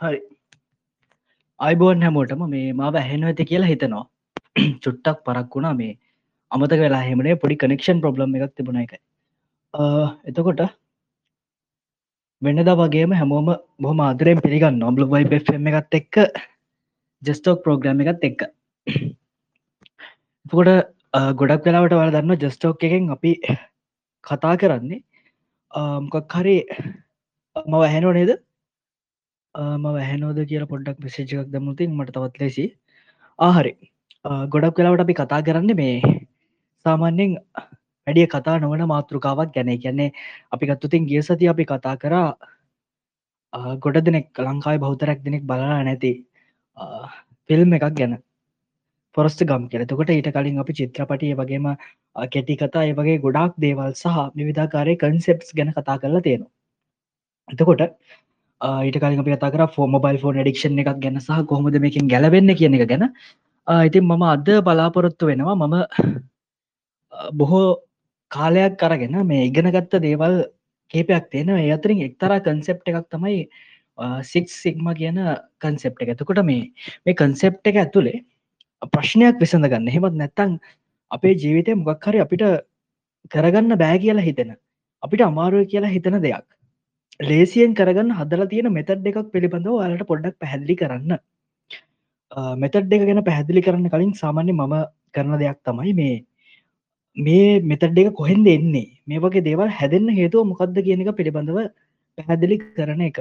හරි. අයිබෝන් හැමෝටම මේ මාව ඇහෙන ඇති කියලා හිතනවා. චුට්ටක් පරක් වුණා මේ අමතක වෙලා හෙමනේ පොඩි කනෙක්ෂන් ප්‍රබ්ලම් එකක් තිබුණ එකයි එතකොට වෙන්නදා වගේම හැමෝම බොහම ආදරයෙන් පිළිගන්න නොබ්ලු වයි එකත් එක්ක ජස්ටෝක් ප්‍රෝග්‍රම එකත් එක්ක. එතකොට ගොඩක් වෙලාවට වල දන්න ජස්ටෝක් එකෙන් අපි කතා කරන්නේ. මොකක් හරි මව ඇහෙනෝ නේද? ම වැහැනෝද කියලා පොඩ්ඩක් මෙසේජක් දමුතින් මට තවත් ලෙසි. ආහරි ගොඩක් වෙලාවට අපි කතා කරන්න මේ සාමාන්‍යෙන් වැඩිය කතා නොවන මාතෘකාවක් ගැන. කියන්නේ අපි ගත්තුතින් ගිය සති අපි කතා කරා ගොඩ දෙනෙක් ලංකායි බෞතරක් දෙනෙක් බලලා නැති ෆිල්ම් එකක් ගැන. පොරස්ට ගම් කෙරෙතකොට ඊට කලින් අපි චිත්‍රපටිය වගේම කෙටි කතා ඒ වගේ ගොඩක් දේවල් සහ විධාකාරය කන්සෙප්ස් ගැන කතා කරලා තියෙනවා. එතකොට ඊට කලින් අපි කතා කර ෆෝම බයිල් ෆෝන් ඩික්ෂන් එකක් ගැන සහ කොහොමද මේකින් ගැලවෙන්න කියන එක ගැන. ඉතින් මම අද බලාපොරොත්තු වෙනවා මම බොහෝ කාලයක් කරගෙන මේ ඉගෙන ගත්ත දේවල් කේපයක් තියෙන ඒ අතරින් එක්තරා කන්සෙප් එකක් තමයි සික් සික්ම කියන කන්සෙප් එක. ඇතකොට මේ මේ කන්සෙප් එක ඇතුළේ ප්‍රශ්නයක් විසඳ ගන්න හෙමත් නැත්තං අපේ ජීවිතය මොගක් හරි අපිට කරගන්න බෑ කියලා හිතෙන අපිට අමාරුව කියලා හිතන දෙයක්. ලේසියෙන් කරගන්න හදලා තියෙන මෙතඩ් එකක් පිළිබඳව ඔයාලට පොඩ්ඩක් පැහැදිලි කරන්න. මෙතඩ් එක ගැන පැහැදිලි කරන්න කලින් සාමාන්‍ය මම කරන දෙයක් තමයි මේ මේ මෙතඩ් එක කොහෙන්ද එන්නේ? මේ වගේ දේවල් හැදෙන්න්න හේතුව මොකක්ද කියන එක පිළිබඳව පැහැදිලි කරන එක.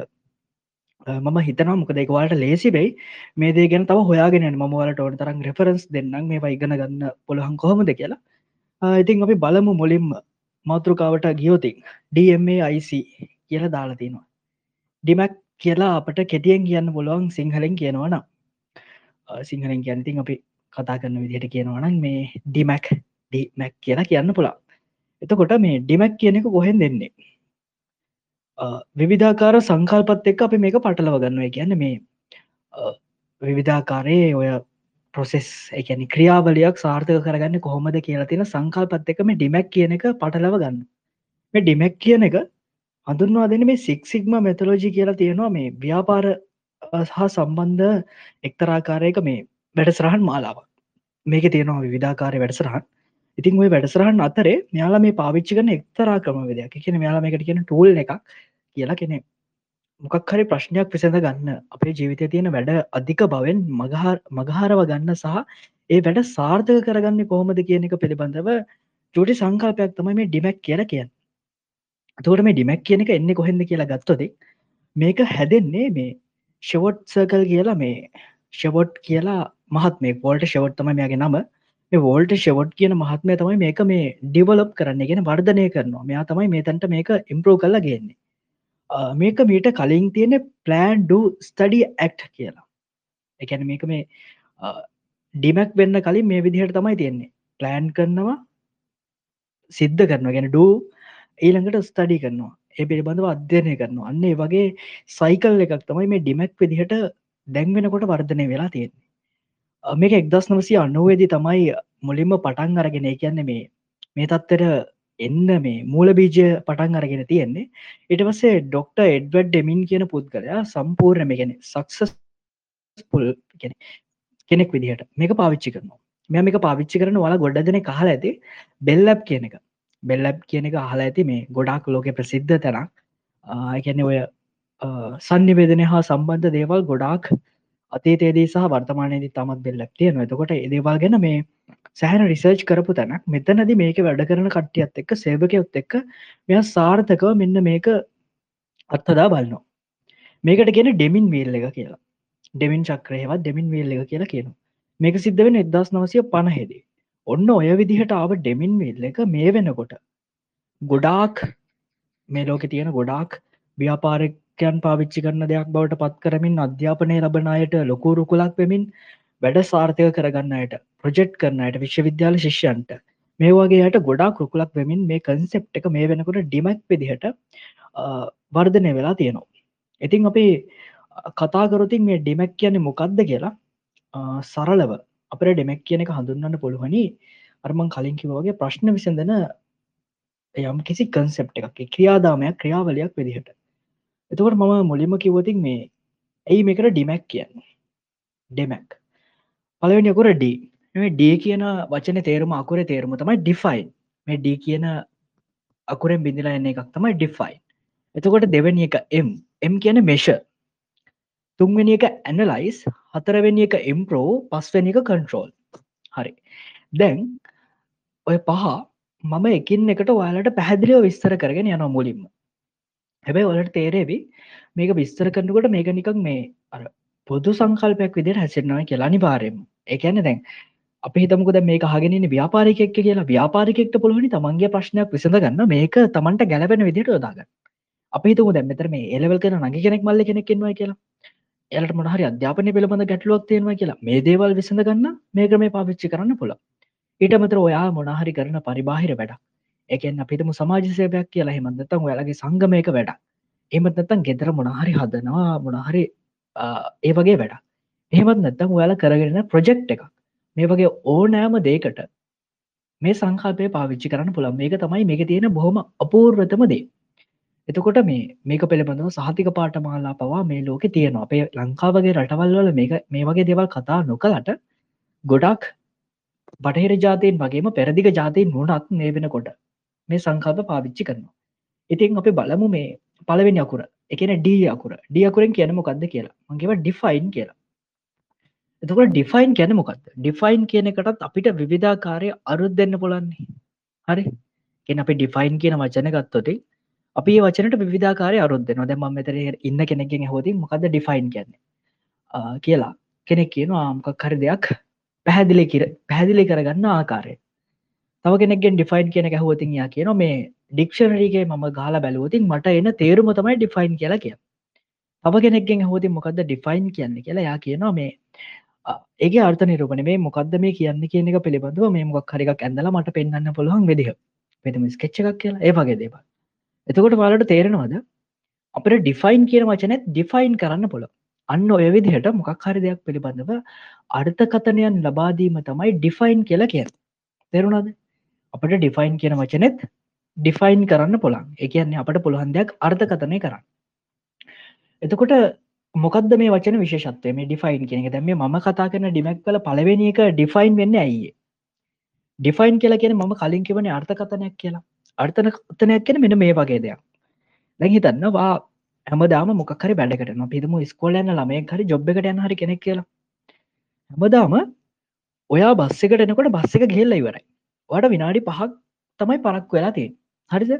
මම හිතනා මොකද එකවාට ලේසි වෙයි. මේ දේ ගැන තව හොයාගෙන මමවලට ඕන තරම් රෙෆරන්ස් දෙන්නම්. මේ ඉගෙන ගන්න පොළහන් කොහොමද කියලා. ඉතින් අපි බලමු මුලින්ම. මාතෘකාවට ගියෝතින් DMAIC කියලා දාලා තියෙනවා ඩිමැක් කියලා අපට කෙටියෙන් කියන්න පුළුවන් සිංහලෙන් කියනවන සිංහලෙන් කියන්තින් අපි කතා කරන්න විදිහට කියනවනම් මේ ඩිමැක් ඩිමැක් කියලා කියන්න පුළා එතකොට මේ ඩිමැක් කියන එක කොහෙන් දෙන්නේ? විවිධාකාර සංකල්පත් එක්ක අපි මේක පටලව ගන්නවා. කියන්න මේ විවිධාකාරයේ ඔය ප්‍රොසෙස් එකැනි ක්‍රියාවලයක් සාර්ථක කරගන්න කොහොමද කියලා තියෙන සංකල්පත් එක මේ ඩිමැක් කියන එක පටලව ගන්න. මේ ඩිමැක් කියන එක හඳුන්වා දෙන මේ සික්සික්ම මෙතලෝජි කියලා තියෙනවා මේ ව්‍යාපාර හා සම්බන්ධ එක්තරාකාරයක මේ වැඩසරහන් මාලාවක්. මේක තියෙනවා විධාකාරය වැඩසරහන් ඉතින් ඔය වැඩසරහන් අතරේ මෙයාලා මේ පාවිච්චි කන එක්තරා ක්‍රම විදයක් කියන මෙයාලා මේකට කියන ටූල් එකක් කියලා කෙනෙ මොකක් හරි ප්‍රශ්නයක් විසඳ ගන්න අපේ ජීවිතය තියෙන වැඩ අධික බවෙන් මගහර මගහරව ගන්න සහ ඒ වැඩ සාර්ථක කරගන්න කොහොමද කියන එක පිළිබඳව චුටි සංකල්පයක් තමයි මේ ඩිමැක් කියලා කියන්න. තෝට මේ ඩිමැක් කියන එක එන්න කොහෙද කියලා ගත්තොද මේක හැදෙන්නේ මේ ෂවොට් සර්කල් කියලා මේ ෂවොට් කියලා මහත් මේ පෝල්ට ෂවට් තම මේගේ නම. මේ වෝල්ට ෂවොට් කියන මහත්මය තමයි මේක මේ ඩිවලොප් කරන්න ගෙන වර්ධනය කරනවා. මෙයා තමයි මේ තැන්ට මේක ඉම්පරෝ කල්ලා ගන්නේ. මේක මීට කලින් තියෙන ප්ලෑන් ඩ ස්ටඩි ඇක්් කියලා. එකැන මේක මේ ඩිමැක් වෙන්න කලින් මේ විදිහට තමයි තියෙන්නේ. ප්ලෑන් කරනවා සිද්ධ කරනවා. ගැන ඩ ඊළඟට ස්ටඩි කරනවා. ඒ පිළිබඳව අධ්‍යයනය කරනවා. අන්නේ වගේ සයිකල් එකක් තමයි මේ ඩිමැක් විදිහට දැන්වෙනකොට වර්ධනය වෙලා තියෙන්නේ. මේක එක්දස් නවසි අනුවේදී තමයි මුලින්ම පටන් අරගෙන කියන්නේ මේ මේ තත්තර එන්න මේ මූල බීජය පටන් අරගෙන තියෙන්නේ. ඉට පස්සේ ඩොක්ට එඩ්වඩ් ඩෙමින් කියන පුද්ගලයා සම්පූර්ණම ගෙන සක්සස් පුල් කෙනෙක් විදිහට මේක පාවිච්චි කරනවා. මෙ මේක පාවිච්චි කරන වල ගොඩ දෙන කහල ඇති බෙල්ලබ් කියන එක. බෙල්ලබ් කියන එක අහලා ඇති මේ ගොඩක් ලෝක ප්‍රසිද්ධ තැනක්. එකැන ඔය සන්නිවේදනය හා සම්බන්ධ දේවල් ගොඩාක් අතේතේදී සහ වර්තමානයේදී තමත් බෙල්ලක් තියෙන එතකොට ඒදේවල් ගැන මේ සෑහන රිසර්ච් කරපු තැනක් මෙතනද මේක වැඩ කරන කට්ටියත් එක්ක සේවකයොත් එක්ක මෙ සාර්ථකව මෙන්න මේක අත්හදා බලනවා. මේකට කියෙන ඩෙමින් වීල් එක කියලා. ඩෙමින් චක්‍රයවත් ඩෙමින් වීල් එක කියලා කියනවා. මේක සිද්ධ වෙන එදස් නවසය පණහෙදී ඔන්න ඔය විදිහට ආව ඩෙමින් විල් එක මේ වෙනකොට. ගොඩාක් මේ ලෝක තියෙන ගොඩාක් ව්‍යාපාරකයන් පාවිච්චි කරන දෙයක් බවට පත් කරමින් අධ්‍යාපනය ලබනයට ලොකූරුකුලක් වෙමින් වැඩ සාර්ථය කරගන්නයට ප්‍රජෙට් කරනයට විශ්වවිද්‍යාල ශිෂ්‍යන්ට මේ වගේයට ගොඩා කුකුලක් වෙමින් මේ කන්සෙප් එක මේ වෙනකොට ඩිමක් විදිහට වර්ධනය වෙලා තියෙනවා. ඉතින් අපි කතාකරතින් මේ ඩිමැක් කියන්නේ මොකක්ද කියලා සරලව අප ඩෙමැක් කියන එක හඳුන්වන්න පුළුවනි. අර්මං කලින් කිවගේ ප්‍රශ්න විසඳන යම් කිසි කන්සෙප් එකක් ක්‍රියාදාමයක් ක්‍රියාවලයක් විදිහට. එතකට මම මුලිම කිවතින් මේ ඇයි මේකට ඩිමැක් කියන්න? ඩෙමැක්. පලවෙනිකුර ඩ ඩ කියන වචන තේරුම අකුර තේරුම තමයි ඩිෆයින් මේ ඩ කියන අකුරෙන් බිඳලා එන්න එකක් තමයි ඩිෆයින් එතකොට දෙවැනි එක එම් එම් කියන මෙෂ තුන්වෙනි එක ඇනලයිස් හතරවෙනි එක ඉම්පරෝ පස්වැනි එක කන්ට්‍රෝල් හරි. දැන් ඔය පහ මම එකින් එකට ඔයාලට පැහැදිලිව විස්තර කරගෙන යන මුලින්ම. හැබැයි ඔලට තේරේවි මේක විස්තර කරනකොට මේක නිකක් මේ අර පොදු සංකල්පයක් විදිර හැසිරෙනවා කියලා නිවාරයම එකන්න දැන් අපි හිතමකුද මේ හගෙන ව්‍යාපාරිකෙක් කියලා. ව්‍යාපාරිකෙක්ට පුළුවනි තමන්ගේ ප්‍රශ්නයක් විසඳ ගන්න. මේක තමන්ට ගැලපෙන විදිට යොදාගන්න අපි හිතමු දැන් මෙතර මේ එලවල් කරන නගි කෙනෙක් මල්ල කෙනෙක්ෙන්වා කියලා. එලට මොහරි අධ්‍යාපනය පිළිබඳ ගැටලුවක් තියෙනවා කියලා මේ දේවල් විසඳ ගන්න මේක මේ පාවිච්චි කරන්න පුළ ඊට මතර ඔයා මොනහරි කරන පරිබාහිර වැඩ එකෙන් අපිතම සමාජසයපයක් කියලා. හෙමන්දතන් ඔයාලගේ සංගමයක වැඩ එමත් නැතන් ගෙදර මොනහරි හදනවා මොනහරි ඒ වගේ වැඩ එහෙමත් නැත්තම් ඔයාල කරගෙන ප්‍රජෙක්් එකක්. මේ වගේ ඕනෑම දේකට මේ සංකාපය පාවිච්චි කරන්න පුළන් මේක තමයි මේක තියෙන බොහොම අපූර්වතම දේ. එතකොට මේ මේක පිළිබඳව සහතික පාටමාලා පවා මේ ලෝක තියෙන අපේ ලංකාවගේ රටවල්වල මේක මේ වගේ දෙවල් කතා නොකලට ගොඩක් බටහිර ජාතයෙන් වගේම පෙරදිග ජාතයෙන් වුණත් මේ වෙනකොට මේ සංකාප පාවිච්චි කරනවා. ඉතින් අපි බලමු මේ පලවෙනි අකුර. එකන ඩ අකුර. ඩිය අකුරෙන් කියන මොකක්ද කියලා? මගේව ඩිෆයින් කියලා. එතකට ඩිෆයින් කියන මොකක්ද ඩිෆයින් කියන එකටත් අපිට විවිධාකාරය අරුත් දෙන්න පුලන්නේ හරි? එ අපි ඩිෆයින් කියන වචන ගත්තොතින් අපි වචනට විධාකාරය අරුද්ද නොද ම මෙතර ඉන්න කෙනෙකින් හෝති මොකද ඩිෆයින් කියන්න? කියලා. කෙනෙක් කියන ආම්කක් හරි දෙයක් පැහැදිලි කිර පැහැදිලි කරගන්න ආකාරය. තව කෙනෙක්ගෙන් ඩිෆයින් කියන හැවතින් යා කියන මේ ඩික්ෂනරීගේ ම ගාල බැලුවතින් මට එන තේරුම තමයි ඩිෆයින් කියලා කිය තව කෙනෙක්ගෙන් හෝති මොකද ඩිෆයින් කියන්න කියලා යා කියනවා මේ ඒගේ අර්ථ නිරූපන මේ මොකක්ද මේ කියන්න කියන එක පිළිබඳව මේ මොක් හරික් ඇඳලා මට පෙන්න්න පුළුවන් විදිහ. පෙතම ස්කෙච්චක් කියලා. ඒ වගේ දේපා එතකොට වාලට තේරෙනවාද? අපට ඩිෆයින් කියන වචනත් ඩිෆයින් කරන්න පොළ අන්න ඔය විදිහට මොකක් හරි දෙයක් පිළිබඳව අර්ථකතනයන් ලබාදීම තමයි ඩිෆයින් කියලා කිය තෙරුණාද? අපට ඩිෆයින් කියන වචනෙත් ඩිෆයින් කරන්න පුළන් එකන්නේ අපට පුළුවන් දෙයක් අර්ථකතනය කරන්න. එතකොට මොකද මේ වචන විශේෂත්වය? මේ ඩිෆයින් කියන දැම ම කතා කරන ඩිමැක් කල පලවෙනි එක ඩිෆයින් වෙන්න ඇයිඒ ඩිෆයින් කියලා කියෙන ම කලින් කිවන අර්ථකතනයක් කියලා. අර්ථන උත්තනයක් කියෙන මෙන මේ වගේ දෙයක්. දැන් හිතන්නවා හැමදාම මොකරි බැඩකට පිතම ස්කෝලයන්න ළමය හරි ජොබ් එකට යන හරි කෙනෙක් කියලා. හැමදාම ඔයා බස්සකට එනකොට බස්ස එක ගෙල්ල ඉවරයි. වට විනාඩි පහක් තමයි පරක් වෙලා තිය හරිද?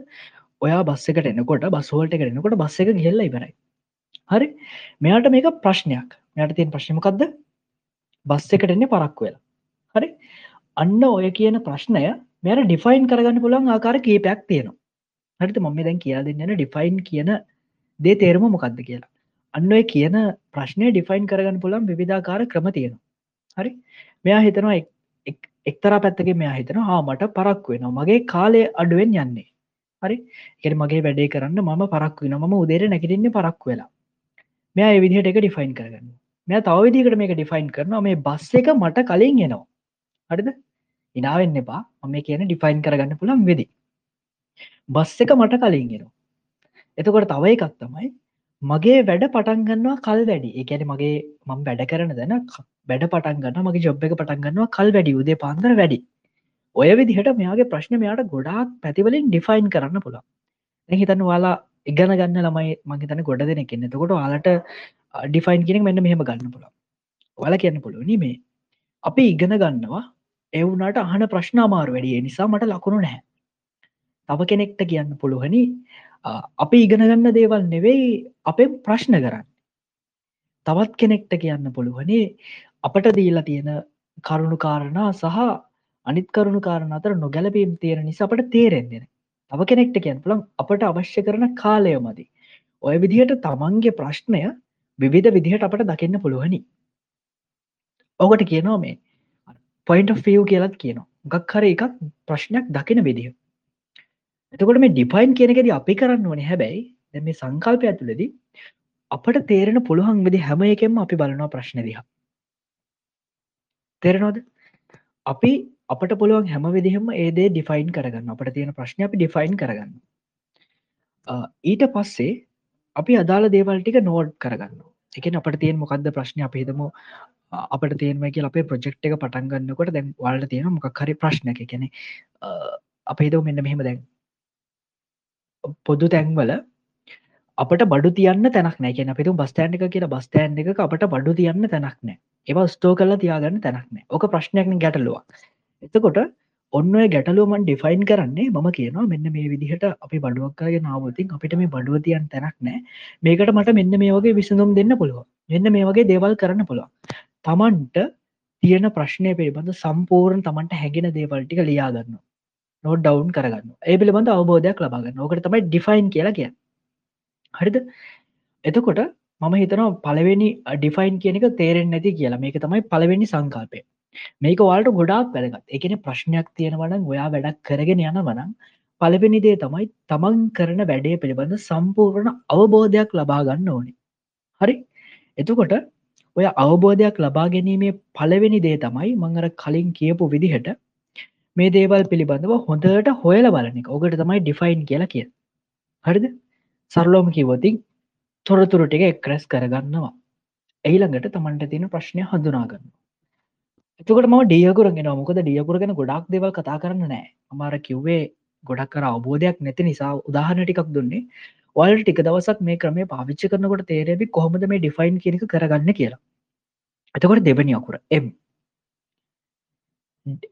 ඔයා බස්සකට එනකොට බස්වෝල්ට එක එනකොට බස්ස එක ගෙල්ල ඉවරයි. හරි? මෙයාට මේක ප්‍රශ්නයක්. මෙයට තියෙන් ප්‍රශ්නමකක්ද බස්ස එකට එන්නේ පරක් වෙලා. හරි? අන්න ඔය කියන ප්‍රශ්නය මෙර ඩිෆයින් කරගන්න පුළන් ආකාර කීපයක් තියෙනවා. හරිත මම දැන් කියලා දෙන්නන ඩිෆයින් කියන දේ තේරම මොකක්ද කියලා. අන්න ඔය කියන ප්‍රශ්නය ඩිෆයින් කරගන්න පුළන් විධාකාර ක්‍රම තියෙනවා. හරි? මෙයා හිතනවා එක්තරා පැත්තගේ මෙයා හිතන හා මට පරක් වෙනවා. මගේ කාලය අඩුවෙන් යන්නේ. හරි? එ මගේ වැඩේ කරන්න මම පරක් වෙන ම උදේර නැකිටන්න පරක් වෙලා. මෙයා විදිහට එක ඩිෆයින් කරගන්න මෙයා තවවිදිකට මේක ඩිෆයින් කරනවා. මේ බස් එක මට කලින් එනවා. හරිද? ඉනාවෙන්න එපා. මම කියන ඩිෆයින් කරගන්න පුළන් වෙදි. බස් එක මට කලින්ගෙනවා එතකොට තව එකක් තමයි මගේ වැඩ පටන්ගන්නවා කල් වැඩි. එකැන මගේ මම වැඩ කරන දැන වැඩ පටන්ගන්න මගේ ජොබ් එක පටන්ගන්නවා කල් වැඩි උදේ පන්දර වැඩි. ඔය විදිහට මෙයාගේ ප්‍රශ්න මෙයාට ගොඩාක් පැතිවලින් ඩිෆයින් කරන්න පුළා හිතන්න වාලා ඉගන ගන්න ළමයි මගේ තන ගොඩ දෙන කෙන්න තකොට වාලට ඩිෆයින් කියෙන මෙන්න මෙහම ගන්න පුළා වල කියන්න පුළුවනි මේ අපි ඉගෙන ගන්නවා එවුනට අහන ප්‍රශ්න අමාරු වැඩිය නිසා මට ලකුණු නැහැ. තව කෙනෙක්ට කියන්න පුළුවනි අපි ඉගෙනගන්න දේවල් නෙවෙයි අපේ ප්‍රශ්න කරන්න. තවත් කෙනෙක්ට කියන්න පුළුවනේ අපට දීලා තියෙන කරුණු කාරණා සහ අනිත් කරුණු කාරණ අතර නොගැලපීම් තියෙන නිසා අපට තේරෙන්දෙන තව කෙනෙක්ට කියන්න පුළන් අපට අවශ්‍ය කරන කාලය මදි ඔය විදිහට තමන්ගේ ප්‍රශ්නය විවිධ විදිහට අපට දකින්න පුළුවනි. ඔකට කියනවා මේ පොයින්ට ෆියව් කියලත් කියනවා. ගක් හර එකක් ප්‍රශ්නයක් දකින විදිහ. එතකොට මේ ඩිපයින් කියනකෙද අපි කරන්න වන හැබැයි දැ මේ සංකල්පය ඇතුලෙදී අපට තේරෙන පුළුවන් විදි හැම එකෙම අපි බලනවා ප්‍රශ්න දිහ. තේරෙනෝද අපි අපට පුළුවන් හැම විදිහෙම ඒදේ ඩිෆයින් කරගන්න. අපට තියෙන ප්‍රශ්න අපි ඩිෆයින් කරගන්න. ඊට පස්සේ අපි අදාළ දේවල් ටික නෝඩ් කරගන්න එක අපට තියෙන් මොකක්ද ප්‍රශ්න? අපහිතම අපට තියෙනම කිය අපේ ප්‍රජෙක්් එක පටන්ගන්නකොට දැන් වල්ට තියෙන මොකක් හරි ප්‍රශ්න එක කෙනෙ අපහිතව මෙන්න මෙහෙම දැන්. පොදු තැන්වල අපට බඩු තියන්න තැනක් නෑ කියෙන අපිතු බස්තෑන් එක කියලා බස්තෑන් එක අපට බඩු තියන්න තැනක් නෑ ඒවා ස්ටෝ කල්ලා තියාගන්න තැනක් නෑ ඕක ප්‍රශ්නයක් ගැටලුවක්. එතකොට ඔන්න ගැටලුවමන් ඩිෆයින් කරන්නේ මම කියනවා මෙන්න මේ විදිහට අපි බඩුවක්කාගේ නාවතින් අපිට මේ බඩුවතියන් තැනක් නෑ මේකට මට මෙන්න මේ වගේ විසඳුම් දෙන්න පුළුව මෙන්න මේ වගේ දේවල් කරන්න පුළුව තමන්ට තියෙන ප්‍රශ්නය පිළිබඳ සම්පූර්ණ තමන්ට හැගෙන දේවල්ටික ලියාගන්න නො ඩවන්් කරගන්න ඒ පිළිබඳ අවබෝධයක් ලබාගන්න ඕකට තමයි ඩිෆයින් කියලා කිය හරිද? එතකොට මම හිතනවා පලවෙනි ඩිෆයින් කියනක තේරෙන් නැති කියලා. මේක තමයි පලවෙනි සංකල්පය. මේක වාල්ට ගොඩාක් වැදගත්. එකන ප්‍රශ්නයක් තියෙනවන ඔයා වැඩක් කරගෙන යන වනම් පලවෙනිදේ තමයි තමන් කරන වැඩේ පිළිබඳ සම්පූර්ණ අවබෝධයක් ලබා ගන්න ඕනේ. හරි? එතුකොට ඔය අවබෝධයක් ලබා ගැනීමේ පලවෙනි දේ තමයි මංගර කලින් කියපු විදිහට මේ දේවල් පිළිබඳව හොඳට හොයල බලන ඔකට තමයි ඩිෆයින් කියලා කිය හරිද? සරලෝම කිවතින් තොරතුරු ටික එක්රැස් කරගන්නවා. එයිළඟට තමන්ට තියෙන ප්‍රශ්නය හඳුනාගන්න එතකට ම ඩියකුරගෙන මොකද ඩියකුරගෙන ගොඩක් දෙවල් කතා කරන්න නෑ. අමාර කිව්වේ ගොඩක් කර අවබෝධයක් නැති නිසා උදාහන ටිකක් දුන්නේ. වල් ටික දවසක් මේ ක්‍රමේ පාවිච්චි කරනකොට තේරෙබි කොහොමද මේ ඩිෆයින් කියෙක කරගන්න කියලා. එතකොට දෙවනි අකුර එම්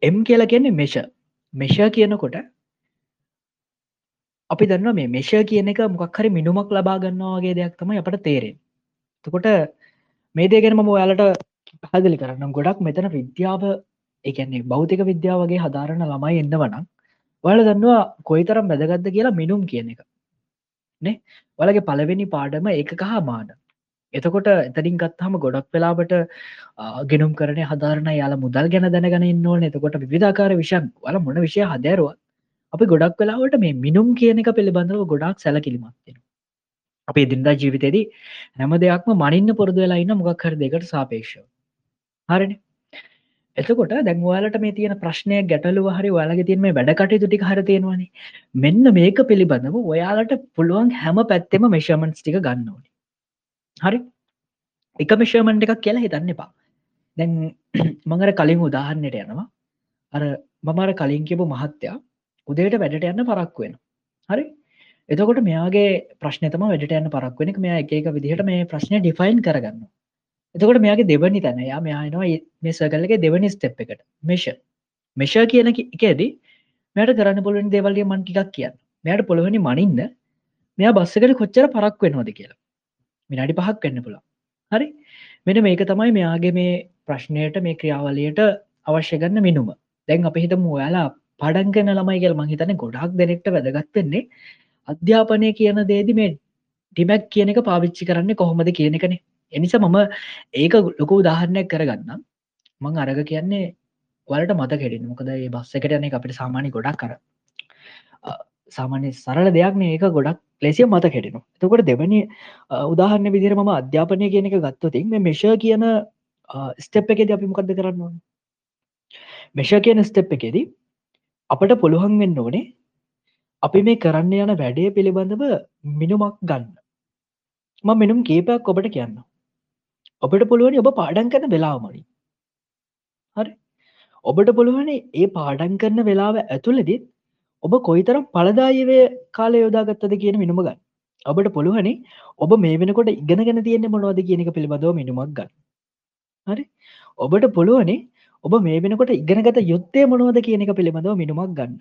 එම් කියලා කියන්නේ මෙෂ මෙෂ කියනකොට අපි දන්න මේ මෙෂ කියන එක මොක්හරි මිනුමක් ලබා ගන්නවාගේ දෙයක් තමයි අපට තේරෙන් තකොට මේ දේගෙන මම ඔයාලට පැදිලි කරන්නම් ගොඩක් මෙතන විද්‍යාව එකන්නේ බෞතික විද්‍යාවගේ හදාරණ ළමයි එන්න වනම් වල දන්නවා කොයිතරම් වැදගත්ද කියලා මිනුම් කියන එක. නේ? වලගේ පලවෙනි පාඩම ඒක කහා මාන. එතකොට එතරින් ගත්හම ගොඩක් වෙලාවට ගෙනුම් කරන හදාරන යාලා මුදල් ගැන දැනගෙන ඉන්නවන එතකොට විධාකාර විෂන් වල මොන විෂය හදෑරුවත් අපි ගොඩක් වෙලාවට මේ මිනුම් කියන එක පිළිබඳව ගොඩක් සැලකිලිමත්වෙන අපේ දින්දා ජීවිතයේදී හැම දෙයක්ම මනින්න පොරදු වෙලා ඉන්න මොකක් හර දෙකට සාපේක්ෂව. හරිනි. එතකොට දැන්වාලට මේ තියෙන ප්‍රශ්නය ගැටලුව හරි ඔයාලගේ තින් මේ වැඩකටයුතු ටික හර තියෙනවානි. මෙන්න මේක පිළිබඳව ඔයාලට පුළුවන් හැම පැත්තෙම මෙෂමන්ස් ටික ගන්න ඕනි. හරි? එක මිෂමන්ට එකක් කියලා හිතන්න එපා. දැන් මඟර කලින් උදාහරන්නට යනවා. අර මමර කලින් කියපු මහත්තයා උදේට වැඩට යන්න පරක් වෙන හරි? එතකොට මෙයාගේ ප්‍රශ්නතම වැඩට යන්න පරක් වෙනක මෙයා එක විදිහට මේ ප්‍රශ්නය ඩිෆයින් කරගන්න එතකොට මෙයාගේ දෙවනි තැන. යා මෙයානවා මේ සකල්ලගේ දෙවනි ස්ටෙප් එකට. මේෂ මෙෂ කියන එකේදී මෙයට කරන්න පුළුවන් දේවල්ගේ මන්ටිකක් කියන්න. මෙයට පොළොවනි මනින්න. මෙයා බස්සකට කොච්චර පරක් වෙනවාද කියලා. මිනාඩි පහක් වෙන්න පුළ හරි? මෙන මේක තමයි මෙයාගේ මේ ප්‍රශ්නයට මේ ක්‍රියාවලයට අවශ්‍ය ගන්න මිනුම. දැන් අප හිතම ඔයාලා පඩන්ගන ළමයි කියල මහිතන ගොඩක් දෙනෙක්ට වැදගත්වෙන්නේ අධ්‍යාපනය කියන දේදි මේ ටිමැක් කියන එක පාවිච්චි කරන්න කොහොමද කියන එකනේ. එනිසා මම ඒක ලොකු උදාහරණයක් කරගන්න මං අරග කියන්නේ වලට මත කෙඩින් මොකද ඒ බස්ස එකට යන අපිට සාමානය ගොඩක් කර සාමාන්‍ය සරල දෙයක් ඒක ගොඩක් ලෙසිය මත කෙටෙනු එතකොට දෙවැනි උදාහරන්න විදිර ම අධ්‍යාපනය කියන එක ගත්තතින් මේ මෙෂ කියන ස්ටෙප් එකෙද අපි මොකක්ද කරන්න ඕන? මෙෂ කියන ස්ටෙප් එකෙදී අපට පුළුවන් වෙන්න ඕනේ අපි මේ කරන්න යන වැඩේ පිළිබඳව මිනුමක් ගන්න. ම මෙනුම් කේපයක් ඔබට කියන්න ඔබට පුළුවනි ඔබ පාඩන් කරන වෙලාමනි හරි. ඔබට පුළුවනේ ඒ පාඩන් කරන වෙලාව ඇතුළෙදිත් ඔබ කොයිතරම් පලදායවේ කාලය යොදාගත්තද කියන මිනුම ගන්න. ඔබට පුළුවනේ ඔබ මේ වෙනකොට ඉගෙනගෙන තියෙන මොනවද කියනක පිළිබඳව මිනුමක් ගන්න. හරි. ඔබට පුළුවනේ ඔබ මේ වෙනකොට ඉගෙනගත යුත්තේ මොනුවද කියන එක පිළිබඳව මිනුමක් ගන්න.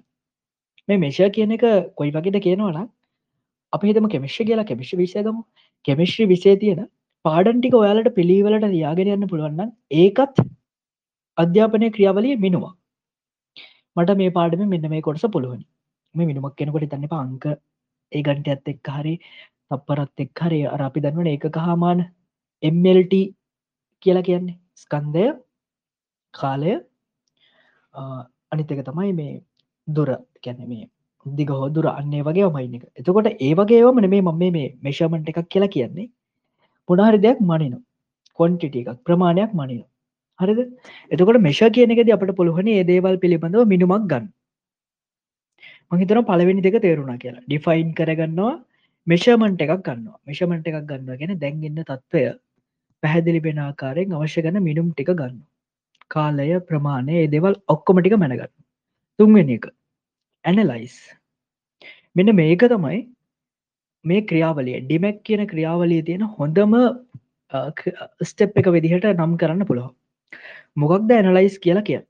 මේ මේෂ කියන එක කොයි වගේද කියනවනම් අපි හිතම කෙමිශ්්‍ය කියලා කෙමිශ්ි විසයගම කෙමිශ්‍රී විසේ තියෙන පාඩන්ටික ඔයාලට පිළිවලට ලියාගෙන යන්න පුළුවන්න ඒකත් අධ්‍යාපනය ක්‍රියාවලිය මිනවා මට මේ පාඩම මෙන්න මේ කොටස පුළුවනි. මේ මිනිමක් කෙනකොට තන්න පංක ඒ ගන්ට ඇත් එක් හරි තප්පරත් එක් හරි අර අපි දන්නවන ඒක හාමාන එම්ල්ට කියලා කියන්නේ. ස්කන්දය කාලය අනිතක තමයි මේ දුර. කැන මේ දිග හෝදුර අන්නේ වගේ මයින්න එක. එතකොට ඒ වගේවම මේ මම මේ මේශමන්ට එකක් කියලා කියන්නේ. පුනාහරි දෙයක් මනිනු කොන්ටිට එකක් ප්‍රමාණයක් මනිනු හරිද? එතකොට මෙෂ කියන එකද අපට පුළුවන ඒ දේවල් පිළිබඳව මිනුමක් ගන්න. මහිතන පලවෙනි දෙක තේරුණා කියලා. ඩිෆයින් කරගන්නවා මෙෂමන්ට එකක් ගන්න මෙෂමන්ට එකක් ගන්න ගැන දැන්ගන්න තත්ත්වය පැහැදිලි වෙන ආකාරයෙන් අවශ්‍ය ගන්න මිනුම් ටික ගන්න කාලය ප්‍රමාණය ඒ දෙවල් ඔක්කොමටික මැනගන්න තුන්වෙනි එක. ඇනලයිස් මෙන්න මේක තමයි මේ ක්‍රියාවලිය ඩිමැක් කියන ක්‍රියාවලිය තියෙන හොඳම ස්ටෙප් එක විදිහට නම් කරන්න පුළුවන්. මොකක්ද ඇනලයිස් කියලා කිය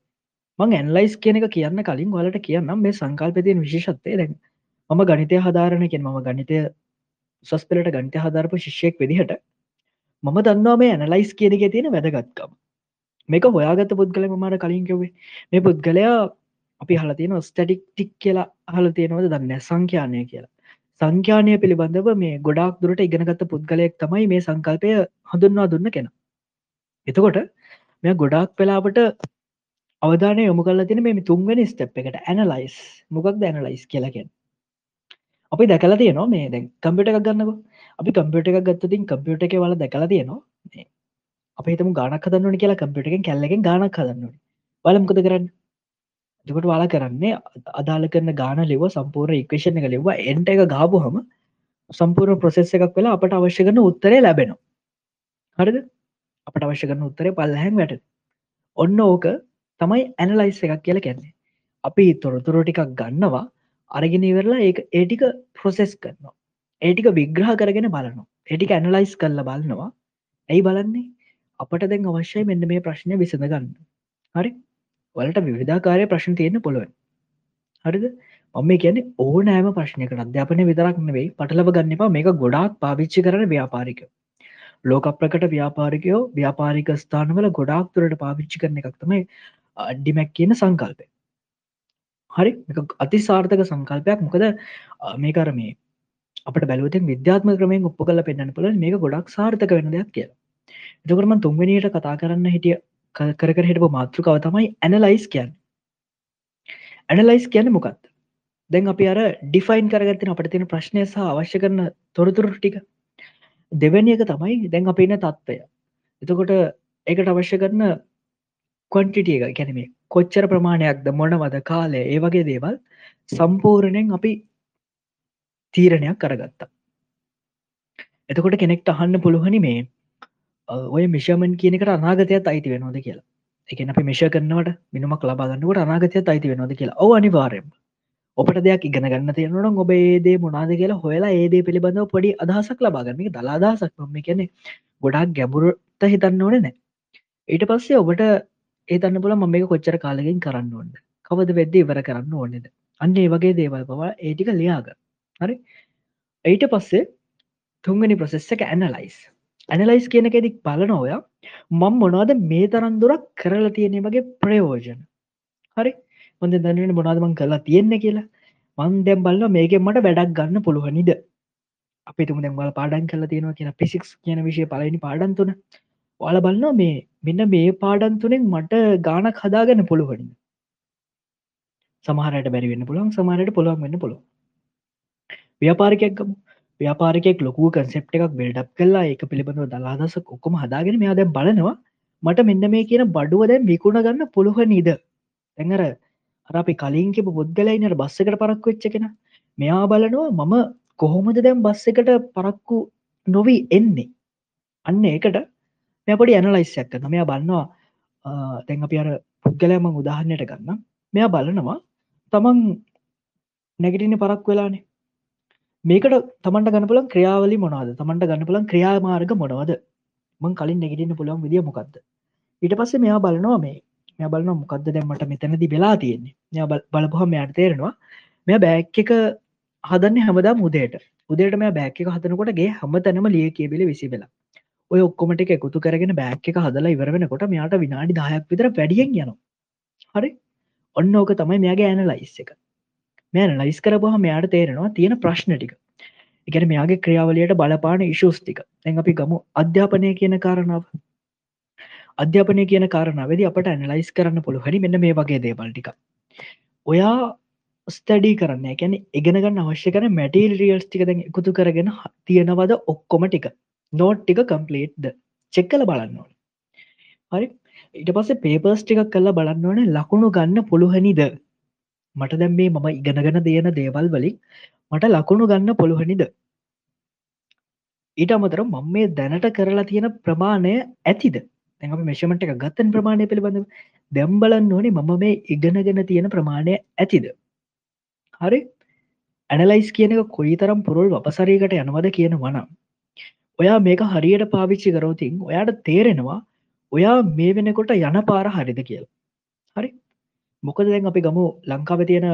මං ඇන්ලයිස් කියන එක කියන්න කලින් වලට කියන්නම් මේ සංකල්පතියෙන් විශේෂත්වය. දැන් මම ගනිතය හදාරණයකෙන් මම ගනිතය සස්පලට ගනිතය හදාරපු ශිෂ්‍යයෙක් විදිහට මම දන්නවා මේ ඇනලයිස් කියන එක තියෙන වැදගත්කම. මේක හොයාගත පුද්ගල මට කලින් කිව්වේ. මේ පුද්ගලයා අපි හල තියෙන ස්ටටික් ටික් කියලා හල තියෙනවද? දන්න සංඛ්‍යානය කියලා. සංඛ්‍යානය පිළිබඳව මේ ගොඩක් දුරට ඉගෙනගත්ත පුද්ගලයෙක් තමයි මේ සංකල්පය හඳුන්වා දුන්න කෙන. එතකොට මෙ ගොඩාක් වෙලාවට අවධානය යොමු කල තින මේ තුන්වෙන ස්ටප් එකට ඇනලයිස් මොකක් ඇනලයිස් කියලකෙන් අපි දැකල තියනවා මේ දැ කම්පිට එකක් ගන්නක. අපි කම්පිට එකක් ගත්තතින් කම්පියුට එක වල දැකලා තියෙනවා අපි තම ගානක් දන්නන කියලා කම්පිට එකෙන් කැල්ලෙන් ගානක් හදන්නන වලම්කොද කරන්න? දුකට වාලා කරන්නේ අදාල කරන ගාන ලිව සම්පූර් ඉක්වේෂණ එක ලිව එන්ට එක ගාපු හම සම්පූර්ණ ප්‍රසෙස් එකක් වෙලා අපට අවශ්‍ය කරන උත්තරේ ලැබෙනවා. හරිද? අපට අවශ්‍ය කරන උත්තරේ පල්ලහැන් වැට ඔන්න ඕක තමයි ඇනලයිස් එකක් කියල කැන්නේ අපි තොරතුර ටිකක් ගන්නවා අරගෙන ඉවරලා ඒ ඒටික ප්‍රොසෙස් කරනවා. ඒටික විග්‍රහ කරගෙන බලනවා. ඒටික ඇනලයිස් කල්ල බලනවා. ඇයි බලන්නේ? අපට දැන් අවශ්‍යයි මෙන්න මේ ප්‍රශ්නය විසඳ ගන්න හරි? වලට විවිධාකාරය ප්‍රශ්න තියෙන පොළුවන්. හරිද? මම කියන ඕනෑම ප්‍රශ්නයකට අධ්‍යාපනය විතරක් නෙවෙයි පටලව ගන්නවා මේක ගොඩාක් පාවිච්චි කරන ව්‍යාපාරිකයෝ. ලෝක ප්‍රකට ව්‍යාපාරිකයෝ ව්‍යාපාරික ස්ථානවල ගොඩාක් තුරට පාවිච්චි කරන එකක් තමයි ඩිමැක් කියන සංකල්පය. හරි? අති සාර්ථක සංකල්පයක්. මොකද මේ කර මේ අපට බැලුවතින් විද්‍යාත්ම ක්‍රමයෙන් උප කල පෙන්න්න පුල මේක ගොඩක් සාර්ථක වෙන දෙයක් කියලා. එතකරම තුන්වැනියට කතා කරන්න හිටිය කර හිටපු මාතෘකාව තමයි ඇනලයිස් කියන්න. ඇනලයිස් කියන්න මොකක්ද? දැන් අපි අර ඩිෆයින් කරගත්තින අපට තියෙන ප්‍රශ්නය සහ අවශ්‍ය කරන තොරතුරු ටික. දෙවැනි එක තමයි දැන් අප ඉන්න තත්ත්වය. එතකොට ඒකට අවශ්‍ය කරන කොන්ටිටිය එක ගැනීමේ කොච්චර ප්‍රමාණයක්ද මොනවද කාලය ඒ වගේ දේවල් සම්පූර්ණයෙන් අපි තීරණයක් කරගත්තා එතකොට කෙනෙක්ට අහන්න පුළුවනි මේ ඔය මිෂමන් කියනකට අනාගතයත් අයිති වෙනවාද කියලා. එකන අපි මිෂ කරනවට මිනිමක් ලබාගන්නකට අනාගතයත් අයිති වෙනවාද කියලා. ඕ අනිවාරයම ඔපට දෙයක් ඉගෙන ගන්න තියෙනවන ඔබ ඒදේ මොනාද කියලා හොයලා ඒදේ පිළිබඳව පොඩි අදහසක් ලබාගන්න දලාදහසක් ම කියනෙ ගොඩක් ගැඹුරට හිතන්න ඕන නෑ ඊට පස්සේ ඔබට ඒතන්න පුල මම මේක කොච්චර කාලකින් කරන්න ඕන්න කවද වෙද්ද ඉවර කරන්න ඕනෙද? අන්න ඒ වගේ දේවල් පවා ඒටික ලියාග හරි? ඊට පස්සේ තුන්ගනි ප්‍රසෙස්ස එක ඇනලයිස් ඇනලයිස් කියන එකෙදික් බලන ඔය. මං මොනවාද මේ තරන්දුරක් කරලා තියෙනෙ වගේ ප්‍රයෝජන? හරි. හොඳ දැනෙන මොනාදමං කරලා තියෙන්නේ කියලා. මං දැම් බලන්න මේකෙන් මට වැඩක් ගන්න පුළුවනිද අපි තුම දැම්වල පාඩන් කල තියෙනවා කියන පිසික්ස් කියන විශය පලනි පාඩන්තුන ඔල බලන්න මේ මෙන්න මේ පාඩන්තුනෙන් මට ගානක් හදාගන්න පුළුවනිද සමහරට බැරිවෙන්න පුළන් සමහරයට පුළුවන් වෙන්න පුළුව ව්‍යාපාරිකයක්ගම ව්‍යාපාරිකෙක් ලොකු කන්සෙප් එකක් බෙල්ඩක් කල්ලා එක පිළිබඳව දලාදස ඔක්කොම හදාගෙන මෙයා දැම් බලනවා. මට මෙන්න මේ කියන බඩුව දැන් විකුණ ගන්න පුළුහ නීද? තැඟර අර අපි කලින් කිපු පුද්ගලයිනට බස්ස එකට පරක්කු වෙච්චකෙන මෙයා බලනවා මම කොහොමද දැම් බස්ස එකට පරක්කු නොවී එන්නේ? අන්න ඒකට මෙපොඩි ඇනලයිස්සයක් කරන මෙයා බලන්නවා තැන් අපි අර පුද්ගලයම උදාහරණයට ගන්න මෙයා බලනවා තමන් නැගටින පරක් වෙලානේ. මේකට තමන්ට ගනපුලන් ක්‍රියාවලි මොනාද තමන්ට ගන්නපුලන් ක්‍රියාමාර්ග මොනවද? මං කලින් නැගටින්න පුළන් විදිිය මොකක්ද ඊට පස්සේ මෙයා බලනවා මේ මෙ බලන මොකක්ද දැම්මට මෙතැනදි වෙලා තියෙන්නේ. බලපුහ මෙයට තේරෙනවා මෙ බෑක් එක හදන්න හැමදා මුදේට උදේට මේ බෑක් එක හදනකොටගේ හම තැනම ලිය කියබිලි විසි වෙලා ඔය ඔක්කොමටික එකතු කරගෙන බෑක් එක හදලා ඉවර වෙනකොට මෙයාට විනාඩි දායක් විතර වැඩියෙන් යනවා. හරි? ඔන්න ඕක තමයි මෙයාගේ ඇන ලයිස් එක. මෙයන ලයිස් කරපුහ මෙයාට තේරෙනවා තියෙන ප්‍රශ්න ටික. එකන මෙයාගේ ක්‍රියාවලයට බලපාන ඉශූස්තික ඇ අපි ගමු අධ්‍යාපනය කියන කාරණාව. අධ්‍යාපනය කියන කාරණාවද අපට ඇනලයිස් කරන්න පුළු හරි මෙන්න මේ වගේ දේවල්ටික ඔයා ස්ටඩී කරන්න ඇැන ඉගෙනගන්න අවශ්‍ය කන මැටිරියල්ස් ටික දැන් එකතු කරගෙන තියෙනවද ඔක්කොම ටික? නෝට් ටික කම්පලේට්ද චෙක් කල බලන්න ඕන. හරි? ඉට පස්සේ පේපර්ස් ටිකක් කල්ලා බලන්න ඕන ලකුණු ගන්න පුළුහනිද මට දැම් මේ මම ඉගෙනගෙන දේන දේවල් වලින් මට ලකුණු ගන්න පුළුහනිද ඊට අමතර මම මේ දැනට කරලා තියෙන ප්‍රමාණය ඇතිද? තැඟ මෙශමට එක ගත්තන් ප්‍රමාණය පිළිබඳ දැම්බලන්න ඕනේ මම මේ ඉගෙනගෙන තියෙන ප්‍රමාණය ඇතිද? හරි. ඇනලයිස් කියන එක කොයි තරම් පුරුල් අපසරීකට යනවද කියන වනම් ඔයා මේක හරියට පාවිච්චි කරෝතින් ඔයාට තේරෙනවා ඔයා මේ වෙනකොට යන පාර හරිද කියල. හරි. මොකද දැන් අපි ගමු ලංකාව තියෙන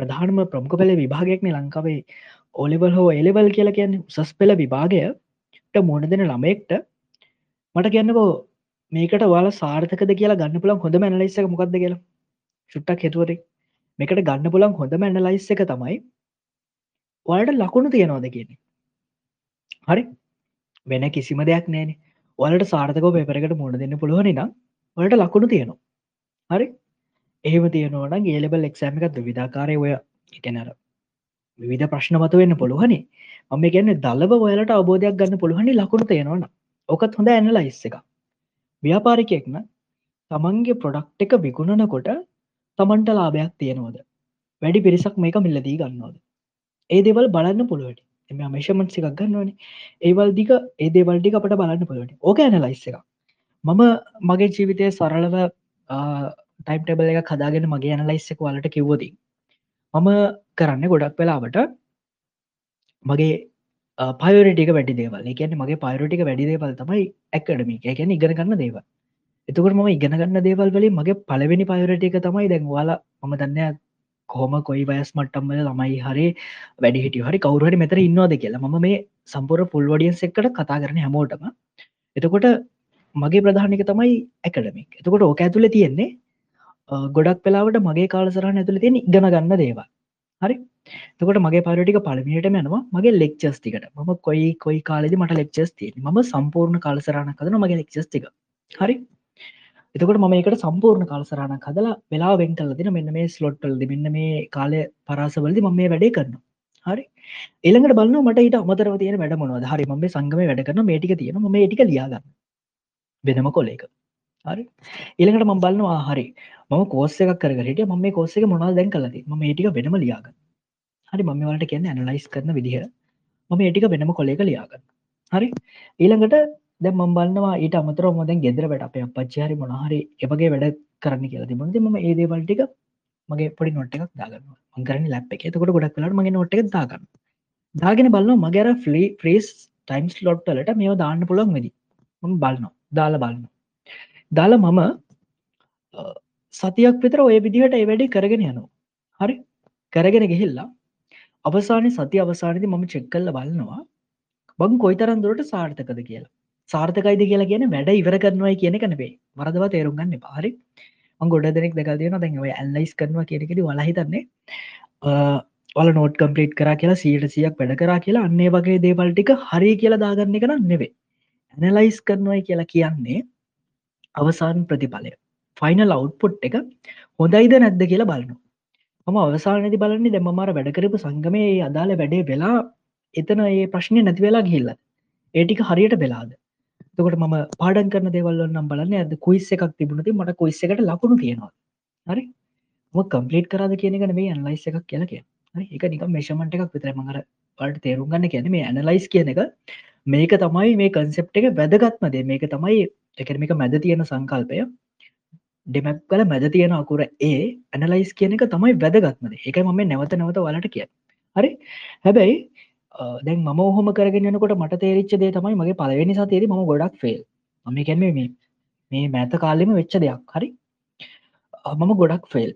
ප්‍රධානම ප්‍රමුඛ පෙළ විභාගයක්න ලංකාවේ ඕලිවල් හෝ එලෙවල් කියලා කියන්න උසස් පෙළ විභාගයට මුණ දෙන ළමෙක්ට මට කියන්නකෝ මේකට වාල සාර්ථකද කියලා ගන්න පුළන් හොඳ මැනලයිස්සක මොකක්ද කියලා? ශුට්ටක් හෙතුවරේ මේකට ගන්න පුලන් හොඳ මැනලයිස් එක තමයි ඔයාට ලකුණු තියෙනවාද කියන්නේ. හරි? වෙන කිසිම දෙයක් නෑන. ඔලට සාර්ථක පෙපරකට මුණ දෙන්න පුළුවනි නම් ඔලට ලකුණු තියෙනවා. හරි. එහෙම තියෙනවන ගේලබල් එක්ෂෑම එකත් විධාකාරය ඔය එකනර විධ ප්‍රශ්න මත වෙන්න පුළුවනි. මම ගැන්න දල්ව ඔයාලට අවබෝධයක් ගන්න පුළුවනි ලකුණු තියෙනවන ඕකත් හොඳ ඇනලයිස් එක ව්‍යාපාරිකයෙක්න තමන්ගේ ප්‍රොඩක්් එක විගුණනකොට තමන්ට ලාභයක් තියෙනවද? වැඩි පිරිසක් මේක මිල්ලදී ගන්නවද? ඒ දෙවල් බලන්න පුළුවට එම මේශමන්සි එකක් ගන්නවන. ඒවල්දික ඒ දේවල්ඩි අපට බලන්න පුළුවට ඕක ඇනලයිස් එක මම මගේ ජීවිතය සරලව ටයිම්ටබල එක කදාගෙන මගේ ඇනලයිස්සක වලට කිව්වදී මම කරන්න ගොඩක් වෙලාවට මගේ පයරටික වැඩි දේවල්. කියන මගේ පයරටික වැඩි දේවල් තමයි ඇකඩමික ගැන ඉගෙන ගන්න දේවල්. එතකට ම ඉගෙනගන්න දේවල් වලින් මගේ පලවෙනි පයුරට එක තමයි දැන්වාලා මම දන්න කොහොම කොයි වයස් මට්ටම්මල ළමයි හරි වැඩි හිටිය හරි කවරුහට මෙතර ඉන්නවාද කියලා. ම මේ සම්පුර පුල්වඩියන් එක්කට කතා කරන හැමෝටම. එතකොට මගේ ප්‍රධානික තමයි ඇකඩමික් එතකොට ඕක ඇතුළ තියෙන්නේ ගොඩක් පෙලාවට මගේ කාලසරහන ඇතුළ තියෙන ඉගෙන ගන්න දේවා හරි? තකොට මගේ පරටික පළමියට යනවා. මගේ ලෙක්චස් තිකට ම කොයි කොයි කාලෙදි මට ලෙක්චස් තිය ම සම්පූර්ණ කාලසරණ කදන මගේ ලෙක්චස් තික හරි? එතකොට ම මේකට සම්පූර්ණ කාලසරණ කදලා වෙලා වෙන් කල දින මෙන්න මේ ස්ලොට්ටල් මෙන්න මේ කාලය පරාසවලදි ම මේ වැඩේ කරන්න හරි? එළඟට බලන්න මට ඊට අමතරව තියෙන වැඩ මොනවද? හරි ම සංගම වැඩ කරන මේටික තියෙන ම ටික ලියාගන්න වෙනම කොලේක හරි? ඊළඟට මම් බලන්නවා හරි. මම කෝස්ස එකක් කරගට ම මේ කෝස්ස එක මොනල් දැන් කලද ම මේටික වෙනම ලියාගන්න හරි මම වලට කියන්න ඇනලයිස් කරන විදිහ. මම ඒටික වෙනම කොලේක ලියාගන්න හරි? ඊළඟට දැ මම්බන්නවා ඊට අමතර මොදැන් ගෙදර වැට අප පච්චහරි මොනහරි එපගේ වැඩ කරන්න කියලා තිබනද ම ඒදේවල්ටික මගේ පොඩි නොට් එකක් දාගන්න මංකරන ලැප් එක. එතකොට ගොඩක් කලට මගේ නොට් එක දාගන්න දාගෙන බලන්න මගේර ෆලි ෆ්‍රීස් ටයිම්ස් ලොට්ටලට මේ දාන්න පුළොන් වෙදි. ම බලන්න දාලා බලන්න දාලා මම සතියක් විතර ඔය විදිහට ඒ වැඩි කරගෙන යනවා. හරි? කරගෙන ගෙහිල්ලා අවසානය සති අවසානති මම චෙක්කල්ල බලනවා. බං කොයිතරන් දුරට සාර්ථකද කියලා? සාර්ථකයිද කියලා කියන වැඩ ඉවර කරනවයි කියන කනවේ වරදව තේරුම්ගන්න පාරි ගොඩ දෙනෙක් දෙකල් තියෙන දැන් ඔය ඇල්ලයිස් කරනවා කියනෙකෙද වලහිතන්නේ වල නෝට් කම්පලිට් කර කියලා සීට සියක් වැඩ කරා කියලා අන්නේ වගේ දේවල්ටික හරි කියලා දාගන්න එක නෙවේ ඇනලයිස් කරනවයි කියලා කියන්නේ අවසාන් ප්‍රතිඵලය. ෆයිනල් අවුට්පුට් එක හොඳයිද නැද්ද කියලා බලනු මම අවසානති බලන්නේ දෙම මර වැඩකරපු සංගමයේ අදාළ වැඩේ වෙලා එතන ඒ ප්‍රශ්නය නැති වෙලා ගිල්ල ඒටික හරියට වෙලාද? තකට ම පාඩන් කරන දෙවල් නම් බලන්න ඇද කුයිස් එකක් තිබුණති මට කොයිස් එකට ලකුණු තියෙනවා. හරි? ම කම්පලේට් කරද කියනගන මේ ඇන්ලයිස් එකක් කියල කිය එක නික මේෂමට එකක් විතර මඟර පට තේරුම් ගන්න කියන මේ ඇනලයිස් කියන එක මේක තමයි මේ කන්සෙප් එක වැදගත්මදේ මේක තමයි එකරමික මැද තියෙන සංකල්පය. ඩෙමැක් කල මැද තියෙන අකුර ඒ ඇනලයිස් කියන එක තමයි වැදගත්මද එක මම නැවත නැවත වලට කිය හරි? හැබැයි දැන් ම හොම කරගෙනනකොට මට තේරිච්ච දේ තමයි මගේ පලවෙනි සතේරි ම ගොඩක් ෆෙල් ම කැම මේ මේ මෑත කාලෙම වෙච්ච දෙයක්. හරි? මම ගොඩක් ෆෙල්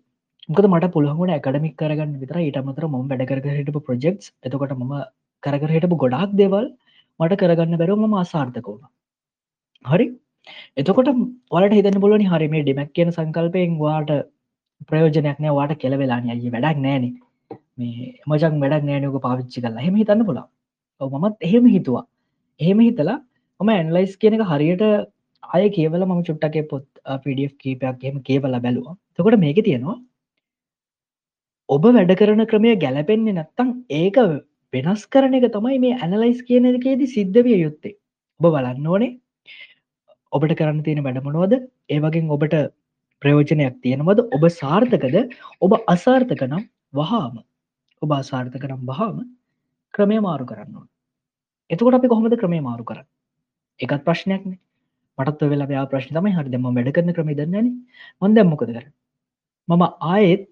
මොකද මට පුළුවන් ඇකඩමික් කරගන්න විතර ඊටමතර මොම් වැඩකර හිටපු ප්‍රජෙක්ස් එතකොට මම කරකර හිටපු ගොඩක් දෙවල් මට කරගන්න බැරව ම ආසාර්ථකවුණ හරි? එතකොට වලට හිතන බලනි හරි මේ ඩිමැක් කියන සංකල්පයෙන් වාට ප්‍රයෝජනයක් නෑ වාට කෙලවෙලානි අයි වැඩක් නෑන මේ මජක් වැඩක් නෑනක පාවිච්චි කලා හෙම හිතන්න පුලා ඔව මත් එහෙම හිතුවා. එහෙම හිතලා මම ඇන්ලයිස් කියනක හරියට අය කියවල ම චුට්ටක පොත් පිඩිය කීපයක් එම කියවල බැලවා. තකොට මේක තියෙනවා ඔබ වැඩ කරන ක්‍රමය ගැලපෙන්නේ නැත්තං ඒක වෙනස් කරන එක තමයි මේ ඇනලයිස් කියන එකේද සිද්ධ විය යුත්තේ. ඔබ බලන්න ඕනේ. ඔබට කරන්න තියෙන වැඩමනෝද ඒවගෙන් ඔබට ප්‍රයෝජනයක් තියෙනවද? ඔබ සාර්ථකද? ඔබ අසාර්ථක නම් වහාම. ඔබ අසාර්ථක නම් වහාම ක්‍රමය මාරු කරන්න එතකොට අපි කොහොමද ක්‍රමය මාරු කරන්න? එකත් ප්‍රශ්නයක්න මටත් වෙලා යා ප්‍රශ්න තමයි. හරි දෙම වැඩ කරන ක්‍රම දන්නන මොන් දැම්මොකද කර මම ආයෙත්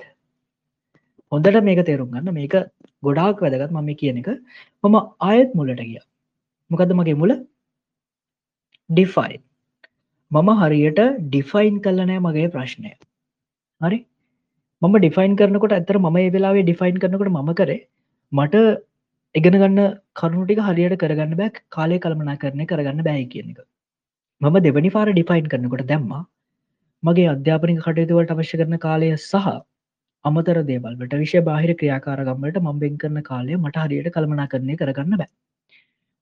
හොඳට මේක තේරුම් ගන්න. මේක ගොඩාක් වැදගත් මම කියන එක. මම ආයෙත් මුලට ගිය. මොකද මගේ මුල? ඩිෆයින් මම හරියට ඩිෆයින් කල්ලනෑ මගේ ප්‍රශ්නය. හරි? මම ඩිෆයින් කරනකොට ඇතර ම ඒ වෙලාවේ ඩිෆයින් කරනකට ම කරේ මට ඉගෙන ගන්න කරුණටික හරියට කරගන්න බැක් කාලය කළමනා කරනය කරගන්න බැයි කියන එක. මම දෙවනි පාර ඩිෆයින් කරනකොට දැම්මා. මගේ අධ්‍යාපනික කටයුතුවලට අවශ්‍ය කරන කාලය සහ අමතර දේවල්ට විශෂ බාහිර ක්‍රියාකාරගම්මට මම්බෙන් කරන කාලය මට හරියට කළමනා කරනය කරගන්න බෑ.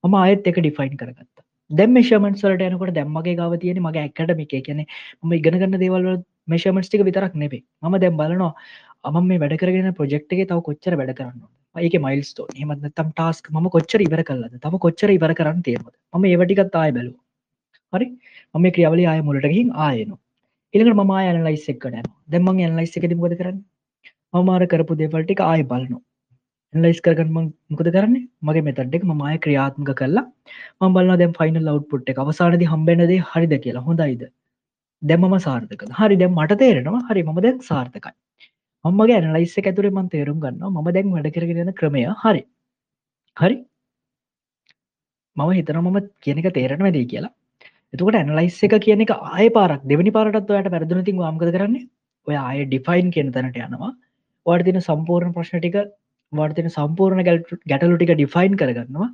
මම ආයත් එක ඩිෆයින් කරගත්ත. දැම් මේෂමන්සලට යනකොට දැම්මගේ ගව තියෙන මගේ ඇකටමික කියන ම ඉගෙනගන්න දේවල් මේෂමන්ස්ටික විතරක් නෙබේ ම දැම් බලනවා අම මේ වැඩ කරගෙන ප්‍රජෙක්්ගේ තව කොච්චර වැඩ කරන්න ඒක මයිල්ස්තෝ හමත් තම් ටස්ක් ම කොච්චර ඉවර කල්ලද තම කොච්චර ඉවර කරන්න තියෙමද ම ඒවටිකත් ආය බැලු හරි? මම ක්‍රියාවලි ආය මුලටගින් ආයන ඉළඟට ම යනලයිස් එක්කට දැම්ම ඇන්ලයිස් එක තිබද කරන්න? මමාර කරපු දෙවල්ටික ආය බලනවා. ලයිස් කරගන්න මොකද කරන්න? මගේ මෙතට්ෙක් මය ක්‍රියාත්මක කරලා ම බල දැම් ෆයිනල් ලව් පුට් එක අවසානද හම්බෙනදේ හරිද කියලා. හොඳයිද? දැම්ම සාර්ථක හරි. දැම් මට තේරෙනවා. හරි. ම දැන් සාර්ථකයි. මගේ ඇනලයිස්ස ඇතුරේ මන් තේරුම් ගන්න ම දැන් වැඩ කරගෙන ක්‍රමය. හරි. හරි. මම හිතන මම කියනක තේරෙන වැදේ කියලා. එතකට ඇනලයිස් එක කියන එක ආය පාරක්. දෙවනි පාරටත් ඔයට පැරදුනතින් වාම්කද කරන්නේ? ඔය ආය ඩිෆයින් කියන තැනට යනවා. වාට තින සම්පූර්ණ ප්‍රශ්නටික වර්තන සම්පූර්ණ ගැටලු ටික ඩිෆයින් කරගන්නවා.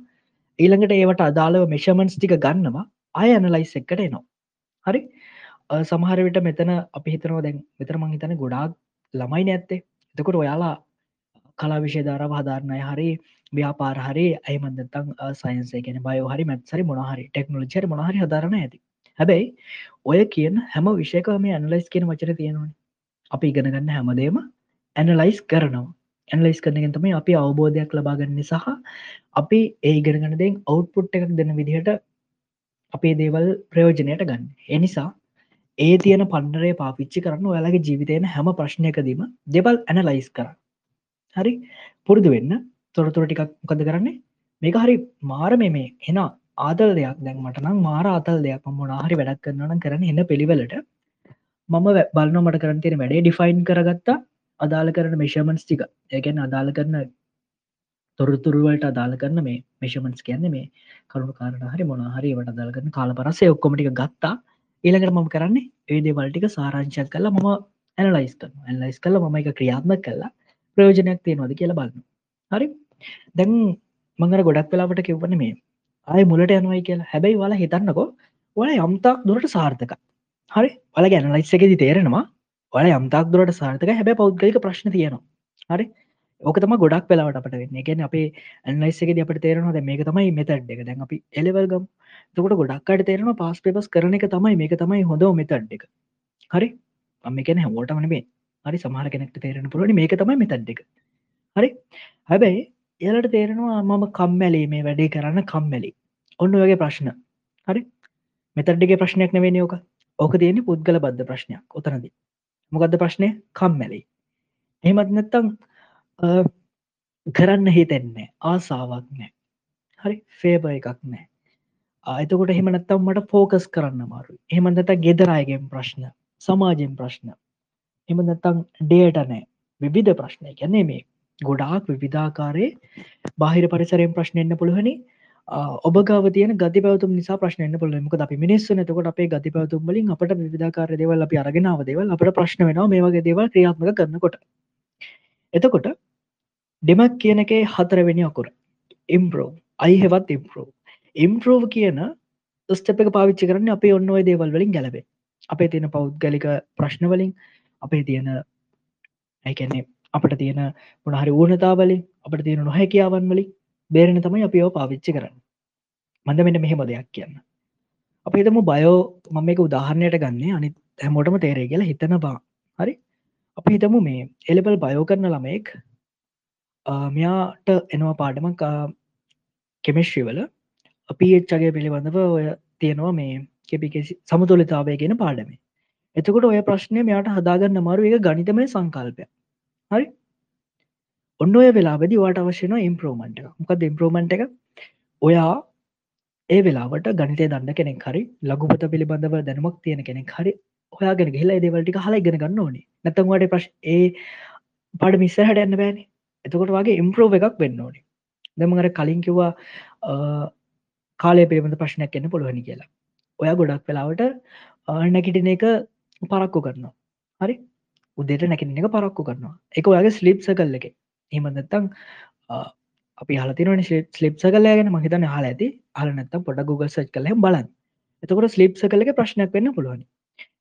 ඊළඟට ඒවට අදාළව මෙෂමන්ස් ටික ගන්නවා. අය ඇනලයිස් එක්කට එනවා. හරි? සමහරවිට මෙතන අපි හිතනවා දැන් මෙතර මං හිතන ගොඩාක් ළමයි නැත්තේ එතකොට ඔයාලා කලා විෂය ධාරව හදාරණය හරි ව්‍යාපාර හරි අයමන්දතං සයින්සේ කියෙන බය හරි මැත්සරි මොනහරි ටෙක්නෝලජර මොහරි හදාරන ඇති. හැබැයි ඔය කියන හැම විෂයකම ඇනලයිස් කියන වචර තියෙනවන. අපි ඉගෙනගන්න හැමදේම ඇනලයිස් කරනවා. ඇනලයිස් කරනගෙන් තමයි අපි අවබෝධයක් ලබාගන්න සහ අපි ඒගරගනදෙන් අවුට්පුට් එකක් දෙන විදිහට අපේ දේවල් ප්‍රයෝජනයට ගන්න. එනිසා ඒ තියන පණ්ඩරේ පාපිච්චි කරන්න ඔයාලගේ ජීවිතයන හැම ප්‍රශ්නයකදීම දෙවල් ඇනලයිස් කර හරි? පුරුදු වෙන්න. තොරතුර ටිකක් මොකද කරන්නේ? මේක හරි මාර මේ මේ එන ආදල් දෙයක්. දැන් මටනම් මාර අතල් දෙයක්. මොනාහරි වැඩක් කරන්නන කරන එන්න පිළිවෙලට මම බලන මට කරන තියෙන වැඩේ ඩිෆයින් කරගත්තා. අදාළ කරන මේෂමන්ස් ටික. ඒකැන අදාළ කරන තොරතුරුවලට අදාළ කරන මේ මේෂමන්ස් කියන්න මේ කරුණු කාරණ හරි මොනහරි වට අදාළ කරන කාල පරසේ ඔක්කොමටික ගත්තා. ඊළඟට මම කරන්නේ ඒදේ වල්ටික සාරංශයක් කල්ලා මම ඇනලයිස් කරන ඇල්ලයිස් කල ම එක ක්‍රියාත්ම කල්ලා ප්‍රයෝජනයක් තියෙනවාද කියලා බලන්න හරි? දැන් මඟර ගොඩක් වෙලාවට කිව්වන මේ ආය මුලට යනවයි කියලා. හැබැයි වල හිතන්නකෝ ඔල යම්තාක් දුරට සාර්ථක හරි? වල ගැනලයිස් එකෙදි තේරෙනවා ඔල යම්තාක් දුරට සාර්ථක හැබැ පෞද්ගලික ප්‍රශ්න තියෙනවා. හරි? ඕකතම ගොඩක් වෙලාවට අපට වෙන්න. එකෙන් අපේ ඇන්ලයිස්සක අපට තේරනවා ද මේක තමයි මෙතඩ් එක. දැන් අපි එලවල්ගම් තකට ගොඩක්කට තේරෙන පස් පේපස් කරන එක තමයි මේක තමයි හොඳ මෙතඩ් එක. හරි? අම්මිකෙන හැමෝට වනේ හරි? සමහර කෙනෙක්ට තේරෙන පුලනි මේක තමයි මෙතඩ් එක. හරි? හැබැයි එලට තේරෙනවා මම කම්මැලි මේ වැඩේ කරන්න කම්මැලි. ඔන්න වගේ ප්‍රශ්න. හරි? මෙතඩ්ඩගේ ප්‍රශ්නයක් නෙවේ ඕක. ඕක තියෙන පුද්ගල බද්ධ ප්‍රශ්නයක්. ඔතනදී මොකක්ද ප්‍රශ්නය කම්මැලි. එහෙමත් නැත්තම් කරන්න හිතෙන්නේ ආසාාවක් නෑ හරි? ෆේබ එකක් නෑ අතකොට එහෙමනත්තම් මට ෆෝකස් කරන්න මාරු එහෙමඳත ගෙදරයගෙන් ප්‍රශ්න සමාජයෙන් ප්‍රශ්න. එම නැත්තං ඩේට නෑ විවිධ ප්‍රශ්නය ගැන්නේ මේ ගොඩාක් විවිධාකාරයේ බාහිර පරිසරයෙන් ප්‍රශ්නයන්න පුළුවනි. ඔබ ගව තියන ගති පැවතුම් නිසා ප්‍රශ්නය පොලමක අපි මිනිස්සු නතකොට අපේ ගති පැවතුම් වලින් අපට විධාකාර දෙවල් අපි අරගෙනාව දෙවල් අපට ප්‍රශ්න වෙනවා. මේ වගේ දේවල් ක්‍රියාත්මක කරනකොට. එතකොට ඩෙමක් කියන එකේ හතරවෙනි අකුර. ඉම්පරෝ අයි හෙවත් ඉම්පරෝ ඉම්පරෝව කියන ස්ටප එක පාවිච්චි කරන්න අපේ ඔන්න ඔය දේවල් වලින් ගැලබේ අපේ තියෙන පෞද්ගලික ප්‍රශ්නවලින් අපේ තියෙන ඇකැන්නේ අපට තියෙන මොනහරි ඌනතාවලින් අපට තියෙන නොහැකියාවන් වලින් බේරෙන තමයි අපිෝ පාවිච්චි කරන්න. මඳ මෙන්න මෙහෙම දෙයක් කියන්න. අප හිතම බයෝ මම එක උදාහරණයට ගන්න අනි හැමෝටම තේරේ කියලා හිතන බා හරි? අප හිතමු මේ එලබල් බයෝ කරන ළමයෙක් මෙයාට එනවා පාඩමක් කෙමිශ්්‍රීවල අපිච්චගේ පිළිබඳව ඔය තියෙනවා මේ කෙපිකෙසි සමතුලිතාවය ගෙන පාඩමේ. එතකොට ඔය ප්‍රශ්නය මෙයාට හදාගන්න මරු එක ගනිතමය සංකල්පය හරි? ඔන්න ඔය වෙලාවෙදි වාට අවශ්‍යන ඉම්ප්‍රෝමන්ට මොකද ඉම්ප්‍රෝමන්ට එක? ඔයා ඒ වෙලාවට ගනිතය දන්න කෙනෙක් හරි ලගුපත පිළිබඳව දැනමක් තියෙන කෙනෙක් හරි ඔයාගෙන ගහිලා දේවල්ටික හලා ඉගෙන ගන්න ඕනේ. නැතන්වාට ප්‍රශ් ඒ පඩ මිස්සහට යන්න බෑනේ එතකොට වගේ ඉම්ප්‍රෝව එකක් වෙන්න ඕනේ. දෙමඟර කලින් කිව්වා කාලය පිළිබඳ ප්‍රශ්නයක් එන්න පුළුවනි කියලා. ඔයා ගොඩක් වෙලාවට නැකිටින එක පරක්කු කරනවා. හරි? උදේට නැකින එක පරක්කු කරනවා. එක ඔයාගේ ස්ලිප්ස කල්ල එක. හෙමදත්තං අපි හලතින ස්ලිප්ස කලගෙන මහිතන හල ඇති. හලනත පොට Google සච් කල බලන් එතකොට ස්ලිප්ස කලක ප්‍රශ්නයක් වෙන්න පුළුවනි.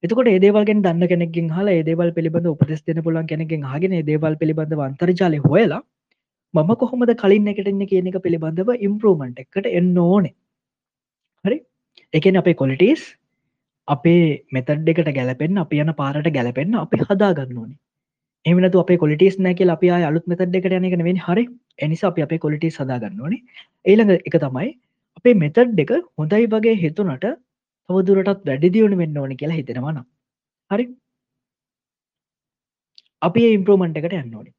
එතකොට ඒදේවල්ගෙන් දන්න කෙනෙකින් හල ඒදේවල් පිළිබඳ උපදෙස් දෙන පුලන් කෙනෙකින් හගෙන දේවල් පිළිබඳ අන්තර්ජාලය හොයලා මම කොහොමද කලින් එකටන්න කියන එක පිළිබඳව ඉම්පරූමන්ට් එකට එන්න ඕනේ. හරි? එකන අපේ කොලිටස් අපේ මෙතඩ් එකට ගැලපෙන් අප යන පාරට ගැලපෙන්න්න අපි හදාගන්න ඕනේ. එමනතු අප කොලිටස් නැක අප අලුත් මෙතඩ් එකට යන එකන වෙන හරි. එනිසා අප අපේ කොලිටි සදාගන්න ඕනේ. ඒළඟ එක තමයි අපේ මෙතඩ් එක හොඳයි වගේ හිතුනට තවදුරටත් වැඩි දියුණු වෙන්න ඕන කියලා හිතෙනවන හරි. අපි ඉම්පරෝමන්ට් එකට යන්න ඕනි.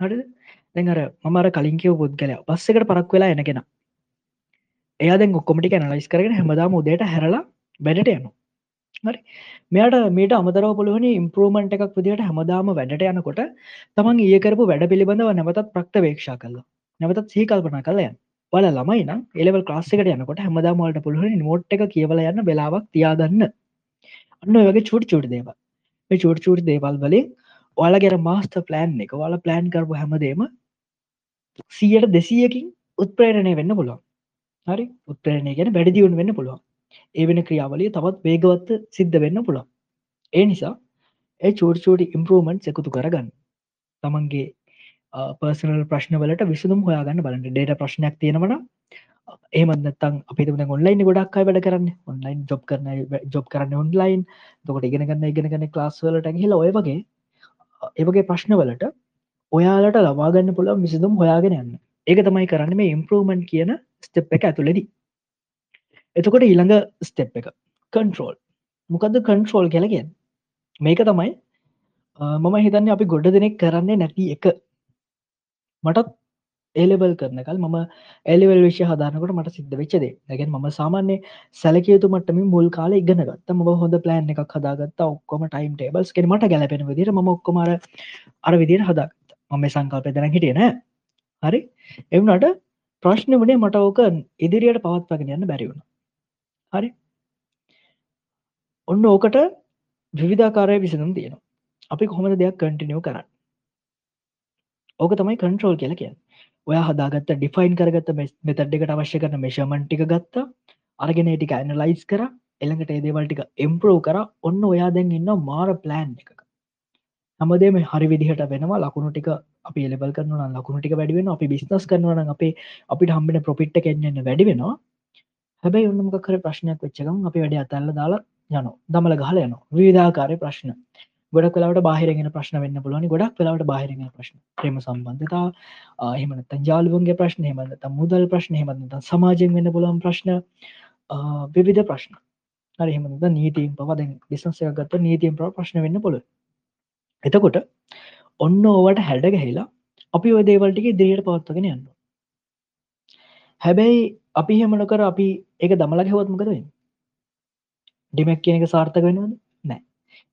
හරිද? දැඟර මමර කලින් කියව පුද්ගලය පස්සකට පරක් වෙලා එනගෙන එයාද ඔක්කොමටි කැනලයිස් කරගෙන හැමදාම උදේට හැරලා වැඩට යනු හරි. මෙයට මේට අමතරව පුළුවනි ඉම්පරූමන්ට් එකක් විදිට හැමදාම වැඩට යනකොට තමන් ඒකරපු වැඩ පිළිබඳව නැවතත් ප්‍රක්තවේක්ෂා කල්ල නැවතත් සීකල්පන කලයන් බල ළමයි නම් එලවල් ක්ලාස්සකට යනකොට හැමදාමලට පුළුවනි නෝට් එක කියවල යන්න වෙලාවක් තියාගන්න. අන්න වගේ චුට් චුට් දේව චුට් චුට් දේවල් වලින් ඔයාලගෙර මාස්ත ප්ලෑන් එක වාල ප්ලෑන් කරපු හැමදේම සියට දෙසීයකින් උත්ප්‍රේණය වෙන්න පුළුවන්. හරි? උත්ප්‍රේණය ගැන වැඩිදිියුණ වෙන්න පුළුවන්. ඒ වෙන ක්‍රියාවලිය තවත් වේගවත්ත සිද්ධ වෙන්න පුළා ඒ නිසා ඒ චෝට්චෝටි ඉම්පරෝමන්ට් එකතු කරගන්න. තමන්ගේ පර්සනල් ප්‍රශ්නවලට විසදුම් හොයාගන්න බලට ඩේට ප්‍රශ්නයක් තියෙනවන ඒමත්නත්තන් අපි ඔන්ලයින් ගොඩක් වැඩ කරන්න. ඔන්ලයින් ජොබ් කරන ජොබ් කරන්න ඔන්ලයින් දොකට ඉගෙන ගන්න ඉගෙනගන්න ලාස්වලට හිල ඔය වගේ ඒවගේ ප්‍රශ්නවලට ඔයාලට ලබාගන්න පුළ විසිදුම් හොයාගෙන යන්න. ඒක තමයි කරන්න මේ ඉම්පරෝමන්් කියන ස්ටෙප් එක ඇතුලෙදී එතකොට ඊළඟ ස්ටෙප් එක. කන්ට්‍රෝල් මොකද කන්ට්‍රෝල් කැලගෙන් මේක තමයි මම හිතන්න අපි ගොඩ දෙනෙක් කරන්නේ නැති එක. මටත් ඒලෙබල් කරනකල් මම එලිවල් විශෂ හදානකට මට සිද්ධ වෙච්චදේ නැගෙන් ම සාමාන්‍ය සැලකයුතු මටම මුල් කාල ඉගෙනගත්ත ම හොඳ ප්ලෑන් එකක් හදාගත්ත. ඔක්කොම ටයිම් ටේබල්ස් කෙන මට ගැලපෙන විදිර ම ඔක්කොමර අර විදිර හදාගත්ත. මම සංකල්පය දැන හිටියන හරි? එවනට ප්‍රශ්න වනේ මට ඕක ඉදිරියට පවත්වගෙන යන්න බැරිවුණ හරි. ඔන්න ඕකට විවිධාකාරය විසඳම් තියෙනවා. අපි කොහොමද දෙයක් කටිනියෝ කරන්න? ඕක තමයි කන්ට්‍රෝල් කියල කිය ඔය හදාගත්ත ඩිෆයින් කරගත්ත මෙතඩ්ඩකට අවශ්‍ය කරන මේශමන්ටික ගත්තා. අරගෙන ටික ඇනලයිස් කර. එළඟට ඒදේවල්ටික එම්පරෝ කර. ඔන්න ඔයා දැන් ඉන්න මාර ප්ලෑන් එක හමදේ මේ හරි විදිහට වෙනවා. ලකුණු ටික අපි එලබල් කරන ලකුණු ටික වැඩිවෙන අපි බිස්නස් කරනවන අපේ අපිට හම්බෙන ප්‍රොපිට්ට කෙන්න්න වැඩි වෙනවා. හැබැයි ඔන්නමක කර ප්‍රශ්නයක් වෙච්චකම් අපි වැඩ අතල්ල දාලා යන දමල ගහල යන විධාකාරය ප්‍රශ්න. ගොඩක් කලාවට බාහිරගෙන ප්‍රශ්න වෙන්න පුලනි ගොඩක් කලාවට බාහිරගෙන ප්‍රශ්න. ප්‍රේම සම්බන්ධතා එහෙමනත ජාලුවන්ගේ ප්‍රශ්න හෙමනත මුදල් ප්‍රශ්න හෙමනත සමාජයෙන් වෙන්න පුලන් ප්‍රශ්න විවිධ ප්‍රශ්න. හරිහෙමද නීතිීම් පවද බිසන්සය ගත්ත නීතිීම් ප්‍ර ප්‍රශ්න වෙන්න පොළ එතකොට ඔන්න ඕවට හැඩ ගැහිලා අපි ඔය දේවල්ටික දිරියට පවත්වගෙන යන්න හැබැයි අපි හෙමනකර අපි ඒක දමල හෙවත්මකද ඩිමක් කියන එක සාර්ථක වෙනවද? නෑ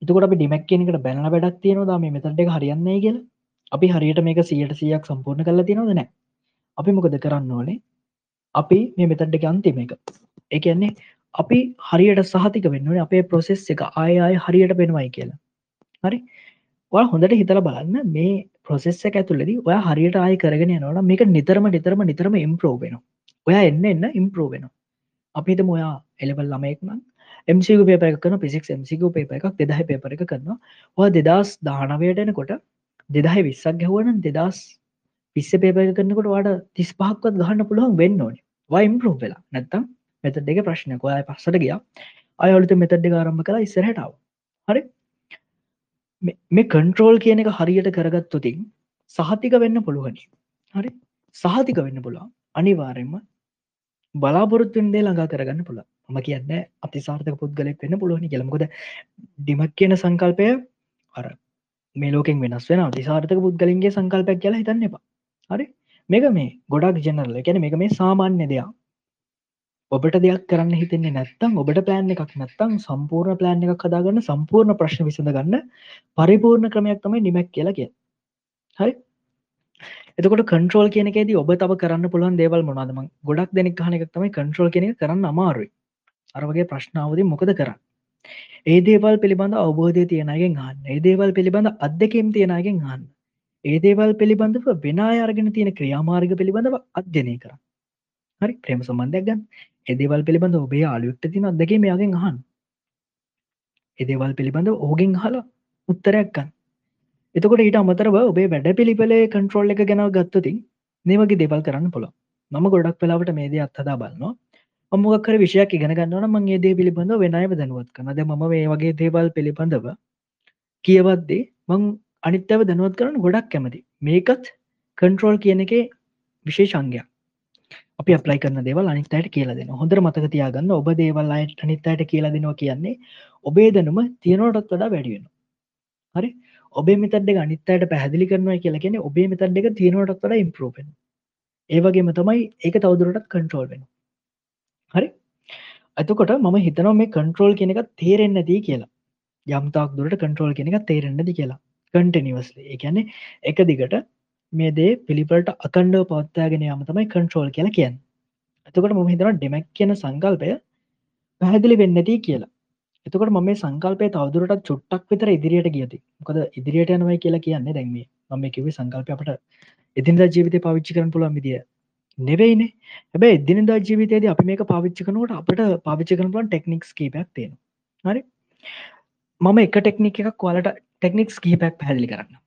එතකොට අපි ඩිමක් කියනකට බැලන වැඩක් තියෙනවා මේ මෙතට එක හරියන්නේ කියල. අපි හරියට මේක සියට සියක් සම්පූර්ණ කරලා තියෙනවද? නෑ අපි මොකද කරන්න ඕනේ? අපි මේ මෙතඩ් එක අන්තිම එක. එකන්නේ අපි හරියට සහතික වෙන්න අපේ ප්‍රොසෙස් එක ආය අය හරියට පෙනවයි කියලා. හරි? ඔය හොඳට හිතල බලන්න. මේ ප්‍රොසෙස්ස ඇතුලෙදී ඔය හරියට ආය කරගෙන යනවන මේක නිතරම නිතරම නිතරම ඉම්ප්‍රෝ වෙන ඔය එන්න එන්න ඉම්ප්‍රෝ වෙන අපිත මොයා එලබල් ළමයෙක්නම් MCU පේප එක කන පිසික් MCU පේප එකක් දෙදහ පේපර එක කරනවා. ඔය දෙදස් දානවයට එනකොට දෙදහ විස්සක් ගැහුවන දෙදස් පිස්ස පේප කරනකොට වාට තිස් පහක්වත් ගහන්න පුළුවන් වෙන්න ඕන. වයිම්පරෝ වෙලා. නැත්තම් මෙත දෙක ප්‍රශ්නයක්. ඔය පස්සට ගිය. අයලුත මෙතඩ්ඩ ආරම්භ කලා ඉස්සරහටාව හරි? මේ කන්ට්‍රෝල් කියන එක හරියට කරගත්තුතින් සහතික වෙන්න පුළුවනි. හරි? සහතික වෙන්න පුළුවන්. අනිවාරෙන්ම බලාපොරොත්තුන්දේ ළඟා කරගන්න පුළ ම කියන්න අතිසාර්ථක පුද්ගලෙක් වෙන්න පුළුවනි කියලමකොද ඩිමක් කියන සංකල්පය අර මේ ලෝකෙන් වෙනස් වෙන අතිසාර්ථක පුද්ගලින්ගේ සංකල්පයක් කියලා හිතන්න එපා. හරි? මේක මේ ගොඩක් ජනරල එකැන මේක මේ සාමාන්‍ය දෙයක්. ඔබට දෙයක් කරන්න හිතන්නේ නැත්තම් ඔබට ප්ලෑන් එකක් නැත්තම් සම්පූර්ණ ප්ලෑන් එකක් කදාගන්න සම්පූර්ණ ප්‍රශ්න විසඳ ගන්න පරිපූර්ණ ක්‍රමයක් තමයි නිමැක් කියලා කිය හරි? එතකොට කන්ට්‍රෝල් කියනකේදී ඔබ තව කරන්න පුළුවන් දේවල් මොනාදම ගොඩක් දෙනෙක් හනක් තමයි කන්ට්‍රෝල් කෙනෙ කරන්න අමාරුයි. අරවගේ ප්‍රශ්නාවදී මොකද කරන්න? ඒ දේවල් පිළිබඳ අවබෝධය තියෙනගෙන් හන්න ඒ දේවල් පිළිබඳ අදකම් තියෙනගෙන් හන්න ඒ දේවල් පිළිබඳව වෙනා අරගෙන තියෙන ක්‍රියාමාර්ග පිළිබඳව අධ්‍යනය කර හරි? ප්‍රේම සම්බන්ධයක් ගන්න. එදේවල් පිළිබඳ ඔබේ ආලුක්ට තින අදගේ මෙයාගෙන් අහන් එදේවල් පිළිබඳ ඕගෙන් හලා උත්තරයක් ගන්න. එතකොට ඊට අමතරව ඔබේ වැඩ පිළිපලේ කන්ට්‍රෝල් එක ගැනව ගත්තතින් නේවගේ දෙවල් කරන්න පුළ මම ගොඩක් වෙලාවට මේද අත්හදා බලන්නවා අම්මොක්කර විෂයක් ඉගෙන ගන්නවන මගේ දේ පිළිබඳ වෙනයම දැනුවත් කනද ම මේ වගේ දේවල් පිළිබඳව කියවද්දේ මං අනිත්තව දැනුවත් කරන ගොඩක් කැමති මේකත් කන්ට්‍රෝල් කියන එක විශේෂංගයක් අපි අප්ලයි කරන දේවල් අනිත්තයට කියලා දෙන හොඳර මතක තියාගන්න ඔබ දේවල් අයට අනිත්තයට කියලා දෙනවා කියන්නේ ඔබේ දැනුම තියෙනවටත් වඩා වැඩියෙන හරි? ඔබේ මෙතඩ අනිත්තයට පැහදිලි කරනවා කියලා කියෙන ඔබේ මෙතඩ් එක තියෙනවටත් වඩා ඉම්පරෝපෙන් ඒවගේම තමයි ඒක තවදුරටත් කන්ට්‍රෝල් වෙන හරි? ඇතකොට මම හිතනවා මේ කන්ට්‍රෝල් කෙනෙක තේරෙන් නැති කියලා. යම්තාක් දුරට කන්ට්‍රෝල් කෙනෙක තේරෙන්නද කියලා. කන්ටනිවස්ලි එකැනෙ එක දිගට මේ දේ පිළිපලට අකණ්ඩව පවත්තාගෙන යාම තමයි කන්ට්‍රෝල් කියලා කියන්න. එතකොට මොම හිතන ඩෙමක් කියන සංකල්පය පැහැදිලි වෙන්නදී කියලා. එතකොට ම මේ සංකල්පය තවදුරට චුට්ටක් විතර ඉදිරියට ගියති මොකද ඉදිරියට යනවයි කියලා කියන්නේ දැන්මේ මම කිව සංකල්ප අපට ඉදින්දා ජීවිත පවිච්චි කරන පුළන් විදිිය නෙවෙයිනේ. හැබැ එදිනදා ජීවිතයේද අපි මේක පාවිච්චි කනට අපට පාවිච්චි කරනලන් ටෙක්නික්ස් කීපයක් තියෙන හරි? මම එක ටෙක්නික එකක් කොලට ටෙක්නික්ස් කීපයක් පැදිලි කරන්න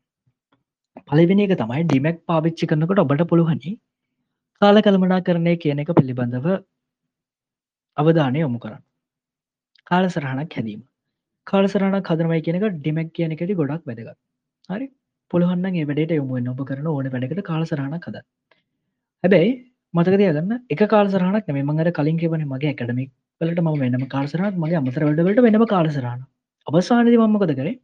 පලවෙනි එක තමයි ඩිමැක් පාවිච්චි කරනකොට ඔබට පුළුවනි කාල කළමනා කරණය කියන එක පිළිබඳව අවධානය යොමු කරන්න. කාලසරහනක් හැදීම. කාලසරහනක් හදනවයි කියනක ඩිමැක් කියන එකට ගොඩක් වැදගත්. හරි? පුළුවන්න ඒ වැඩට යොමුුවෙන් ඔබ කරන ඕන වැඩකට කාලසරහනක් හද හැබැයි මතකදය ගන්න එක කාලසරහනක් නෙම මඟට කලින් කිවන මගේ එකඩමික් වලට ම වෙනම කාලසරහත් මගේ අමතර වැඩවලට වෙනම කාලසරහන අවසානති මම්මකද කරේ?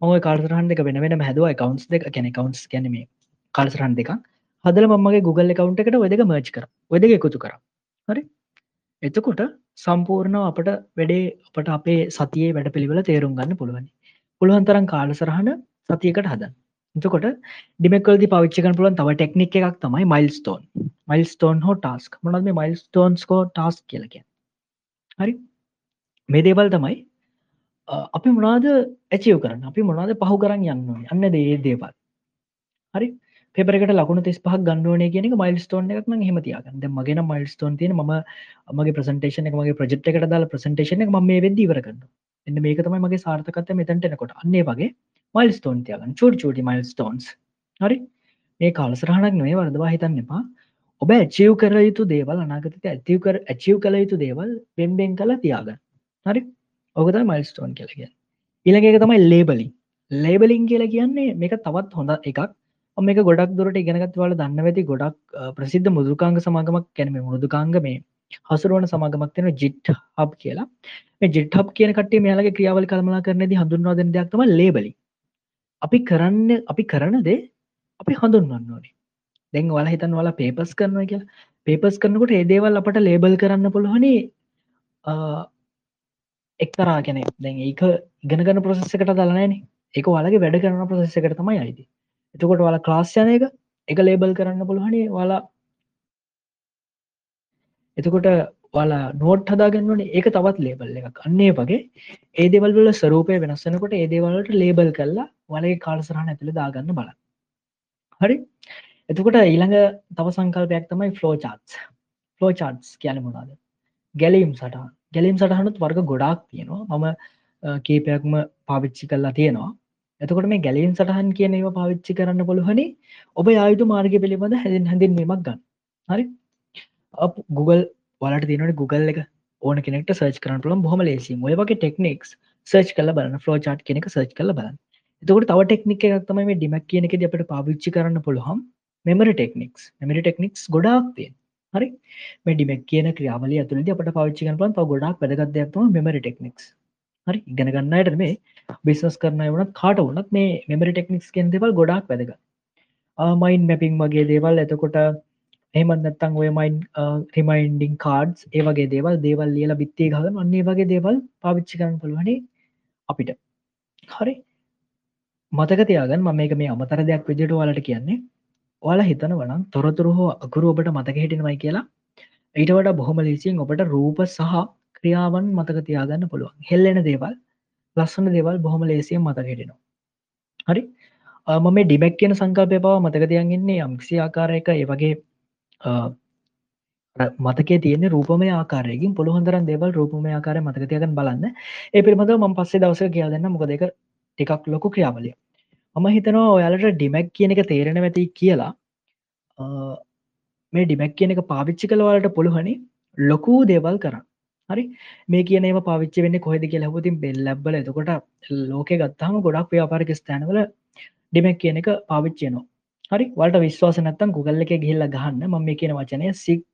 මම කාල්තරහන් දෙක වෙන වෙන හැදුව. කවන්ස් දෙක කැන කවන්ස් කැනීම කාල්සරහන් දෙක හදල මගේ Google කවන්ට එකට වෙදක මර්ච් කර. වෙදක එකතු කර. හරි? එතකොට සම්පූර්ණ අපට වැඩේ අපට අපේ සතියේ වැඩ පිළිවෙල තේරුම් ගන්න පුළුවනි. පුළුවන්තරන් කාලසරහන සතියකට හදන් එතකොට ඩිමකල්දි පවිච්චකන් පුලන් තව ටෙක්නික් එකක් තමයි මයිල්ස්තෝන් මයිල්ස්තෝන් හෝ ටස්ක්. මොනද මේ මයිල්ස්තෝන්ස්කෝ ටස් කියලක හරි. මේ දේවල් තමයි අපි මොනාද ඇචියව කරන්න? අපි මොනාද පහු කරන්න යන්න? යන්න දේ දේවල්. හරි. පෙපරකට ලකුණු තිස් පහ ගන්නවන කියන මයිල් ස්ටෝන් එකක් හෙම තියාගන්න. මගෙන මයිල් ස්ටෝන් තියන ම මගේ ප්‍රසන්ටේෂන එක මගේ ප්‍රජෙට් එකට දාලා ප්‍රසන්ටේෂන එක ම මේ වෙද ඉවරගන්න එන්න මේක තමයි මගේ සාර්ථකත මෙතැන්ටෙනකොට අන්නේ වගේ මයිල් ස්ටෝන් තියාගන්න. චුඩ චුටි මයිල් ස්ටෝන්ස් හරි? මේ කාලසරහනක් නේ වරදවා හිතන්න එපා. ඔබ ඇචිව් කර යුතු දේවල් අනාගත ඇතිව කර ඇචිව් කළ යුතු දේවල් පෙන්බෙන් කලා තියාගන්න. හරි? ඕකත මයිල්ස්ටෝන් කියලග ඉළඟ එක තමයි ලේබලින් ලේබලින් කියලා කියන්නේ මේක තවත් හොඳ එකක්. මේක ගොඩක් දුරට ඉගෙනගත් වල දන්න ඇති ගොඩක් ප්‍රසිද්ධ මුදුකාංග සමාගමක් කැනීම මුදුකාංග මේ හසරුවන සමාගමක් තියෙන ජිට් හබ් කියලා. මේ ජිට් හබ් කියන කටේ මේයාලගේ ක්‍රියාවල් කල්මලා කරනද හඳුන්වා දෙන දෙයක්තම ලේබලි අපි කරන්න අපි කරනදේ අපි හඳුන්වන්න ඕනේ. දැන් වල හිතන් වල පේපස් කරනවා කියලා. පේපස් කරනකොට ඒදේවල් අපට ලේබල් කරන්න පුළුවනි. එක්තරා ගැන දැන් ඒක ඉගෙනගන ප්‍රසෙස් එකට දලනෑන එක වලගේ වැඩ කරන ප්‍රසෙස් එකට තමයි අයිති. එතකොට වල ක්ලාස්යන එක එක ලේබල් කරන්න පුළුවහනේ වලා එතකොට වාලා නෝට් හදාගන්නවන ඒක තවත් ලේබල් එකක්. අන්නේ වගේ ඒ දෙවල්වල ස්වරූපය වෙනස්සනකොට ඒ දේවල්ට ලේබල් කරලා වලගේ කාලසරහන ඇතුළ දාගන්න බල හරි? එතකොට ඊළඟ තව සංකල්පයක් තමයි ෆලෝ චාටස් ෆලෝ චාටස් කියන මොනාද ගැලීම් සට ගැලීම් සටහනුත් වර්ග ගොඩාක් තියෙනවා. මම කීපයක්ම පාවිච්චි කරලා තියෙනවා. එතකොට මේ ගැලීම් සටහන් කියන ඒවා පාවිච්චි කරන්න පුළුවනි. ඔබ ආයුතු මාර්ග පිළිබඳ හැදින් හැඳින්වීමක් ගන්න. හරි? Google වලට තිනට Google එක ඕන කෙනෙක්ට සර්ච් කරන පුළන් බොහම ලේසි ඔය වගේ ටෙක්නික්ස් සර්ච් කල බලන්න. ෆලෝ චාට් කෙනෙක සර්ච් කල බලන්න. එතකට තව ටෙක්නික් එකක් තමයි මේ ඩිමක් කියන එක අපට පාවිච්චි කරන්න පුළුවන්. මෙමරි ටෙක්නික්ස් මෙමරි ටෙක්නික්ස් ගොඩාක් තියෙන් හරි? මේ ඩිමක් කියන ක්‍රියාවල ඇතුලද අපට පාවිච්චි කරන පන් ගොඩක් වැදගත්යක්ම මෙමරි ටෙක්නික්ස් හරි ඉගෙන ගන්නයට මේ බිස්නස් කරන වනත් කාට වනත් මේ මෙමරි ටෙක්නික්ස් කෙන් දෙවල් ගොඩක් වැදග මයින් මැපිං වගේ දේවල් එතකොට එහමත් නැත්තං ඔය මයින් රිමයින්ඩිං කාඩ්ස් ඒ වගේ දේවල් දේවල් ලියල බිත්තේ හගන අන්නේ වගේ දේවල් පාවිච්චි කරන්න පුළුවනි අපිට. හරි. මතකතියාගන් ම මේක මේ අමතර දෙයක් විදිට වලට කියන්නේ. ඔයාලා හිතන වනම් තොරතුරු හෝ අකුරු ඔබට මතක හිටිනවයි කියලා. ඊට වට බොහොම ලේසින් ඔබට රූප සහ ක්‍රියාවන් මතකතියාගන්න පුළුවන්. හෙල්ලෙන දේවල් ලස්සන දේවල් බොහොම ලේසියෙන් මතක හිටිනවා. හරි? මම ඩිබැක් කියන සංකල්පය පව මතකතියන්ගන්නේ යම්කිසි ආකාරයක ඒ වගේ මතක තියෙන රූපම ආකාරයකින් පුළුවන්දරන් දේවල් රූපම ආකාරය මතකතියකන් බලන්න. ඒ පිළිබඳව ම පස්සේ දවස කියා දෙන්න මොකද එක ටිකක් ලොකු ක්‍රියාවලිය මම හිතනවා ඔයාලට ඩිමැක් කියන එක තේරෙන ඇති කියලා මේ ඩිමැක් කියන එක පාවිච්චි කළවාලට පුළුවනි ලොකූ දේවල් කරන්න. හරි? මේ කියන ඒ පාවිච්ච වෙන්න කොහෙද කිය ලැබතින් බෙල් ලැබල එතකොට ලෝක ගත්තාම ගොඩක් ව්‍යාපාරික ස්ථානවල ඩිමැක් කියන එක පාවිච්චයනවා හරි? වලට විශ්වාස නැත්තම් ගුගල්ල එක ගිල්ල ගහන්න. ම මේ කියන වචනය සික්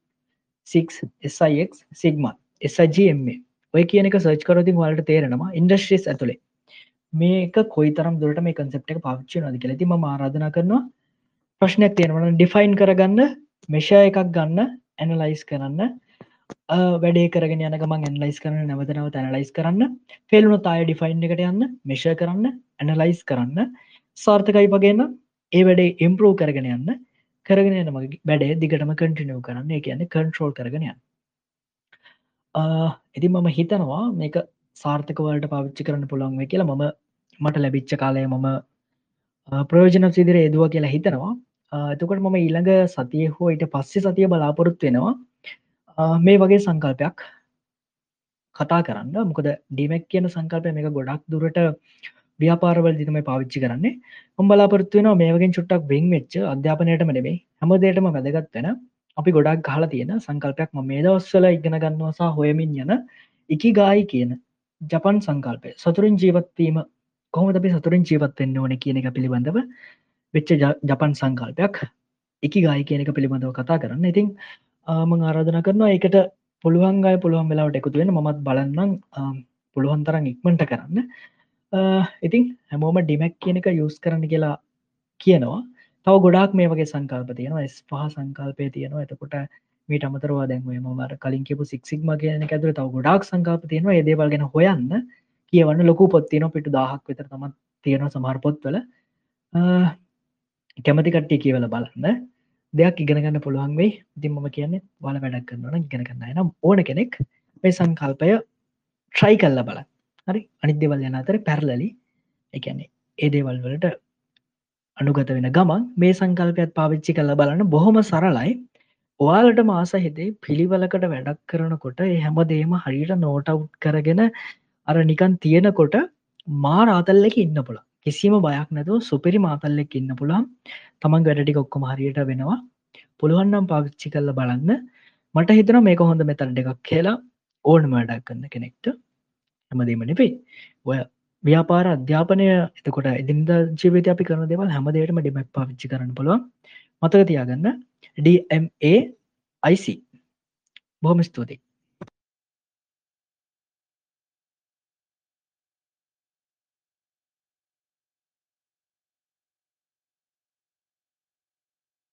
SIX සිගම SGM ඔය කියනක සර්ච් කරති වලට තේරෙනවා ඉන්ඩස්ට්‍රිස් ඇතුළේ මේක කොයි තරම් දුරට මේ කන්සෙප්ට එක පාවිච්චි නද කෙලෙති ම ආරාධනා කරනවා ප්‍රශ්නයක් තියෙනවන ඩිෆයින් කරගන්න මෙෂය එකක් ගන්න ඇනලයිස් කරන්න. වැඩේ කරගෙන යන ගමන් ඇනලයිස් කරන නැවතනව ඇනලයිස් කරන්න. ෆෙල්ුණු තාය ඩිෆයින් එකට යන්න මෙෂය කරන්න ඇනලයිස් කරන්න. සාර්ථකයි වගේන්න ඒ වැඩේ ඉම්පරෝ කරගෙන යන්න. කරගෙන යන මගේ වැඩේ දිගටම කටිනව කරන්න. කියන්න කන්ට්‍රෝල් කරගෙන යන්න. ඉති මම හිතනවා මේක සාර්ථකවලට පාවිච්චි කරන්න පුළන්ව කියලා මම මට ලැබිච්ච කාලය මම ප්‍රයෝජන සිදිර ඒදුව කියලා හිතනවා. එතකොට මම ඊළඟ සතිය හෝ ඊට පස්සෙ සතිය බලාපොරොත්තු වෙනවා. මේ වගේ සංකල්පයක් කතා කරන්න. මොකද ඩිමැක් කියන සංකල්පය මේක ගොඩක් දුරට ව්‍යාපාරවල දිතම පාවිච්චි කරන්නේ. ඔම් බලාපොරත්තු වෙන මේවගෙන් චුට්ටක් වෙන් වෙච්ච අධ්‍යාපනයටම නෙමේ හැමදේටම වැදගත් වෙන අපි ගොඩක් ගහල තියෙන සංකල්පයක් ම මේ දවස්සල ඉගෙන ගන්නවාසා හොයමින් යන එකි ගායි කියන ජපන් සංකල්පය. සතුරින් ජීවත්වීම කොහොමද අපි සතුරින් ජීවත්වෙන්න ඕන කියන එක පිළිබඳව වෙච්ච ජපන් සංකල්පයක් එකි ගායි කියන එක පිළිබඳව කතා කරන්න. ඉතින් මං ආරාධන කරනවා එකට පුළුවන්ගය පුළුවන් වෙලාවට එකතුවෙන මත් බලන්නම්. පුළුවන් තරන් ඉක්මට කරන්න. ඉතින් හැමෝම ඩිමැක් කියන එක යස් කරන්න කියලා කියනවා. තව ගොඩක් මේ වගේ සංකල්ප තියෙනවා. ස් පහ සංකල්පය තියෙනවා. එතකොට මීට අමතරවා දැන්වේ මට කලින් කියපු සික්සික්ම කියන ඇතුර තව ගොඩක් සංකල්ප තියෙනවා. ඒදේවල් ගැන හොයන්න කියවන්න ලොකු පොත්තින පිටු දාහක් විතර තම තියෙනවා සමහර පොත්වල. කැමති කට්ටිය කියවල බලන්න. දෙයක් ඉගෙනගන්න පුළුවන් වෙයි. ඉතින් මම කියන්නේ වල වැඩක් කරන්නන ඉගෙන ගන්න නම් ඕන කෙනෙක් මේ සංකල්පය ට්‍රයි කල්ල බල හරි? අනිදේවල් යන අතර පැරලලි එකන්නේ ඒ දේවල් වලට අනුගත වෙන ගමන් මේ සංකල්පයත් පාවිච්චි කල බලන්න බොහොම සරලයි. ඔයාලට මාස හිතේ පිළිවලකට වැඩක් කරනකොට හැමදේම හරිට නෝටව් කරගෙන අර නිකන් තියෙනකොට මාර ආතල්ලෙක ඉන්න පුළ කිසිම බයක් නැතුව සුපිරි මාතල්ලෙක් ඉන්න පුළන් තමන් වැඩටි ඔක්කොම හරියට වෙනවා. පුළුවන්නම් පාවිච්චි කල්ල බලන්න. මට හිතන මේක හොඳ මෙතන් එකක් කියලා ඕන මඩක් කන්න කෙනෙක්ට හැමදීම නෙපෙයි ඔය ව්‍යාපාර අධ්‍යාපනය එතකොට ඉදින්ද ජීවිත අපි කරන දෙවල් හැමදේටම ඩිමක් පාවිච්චි කරන්න පුළුවන්. මතක තියාගන්න. DMAIC බොහොම ස්තුතියි.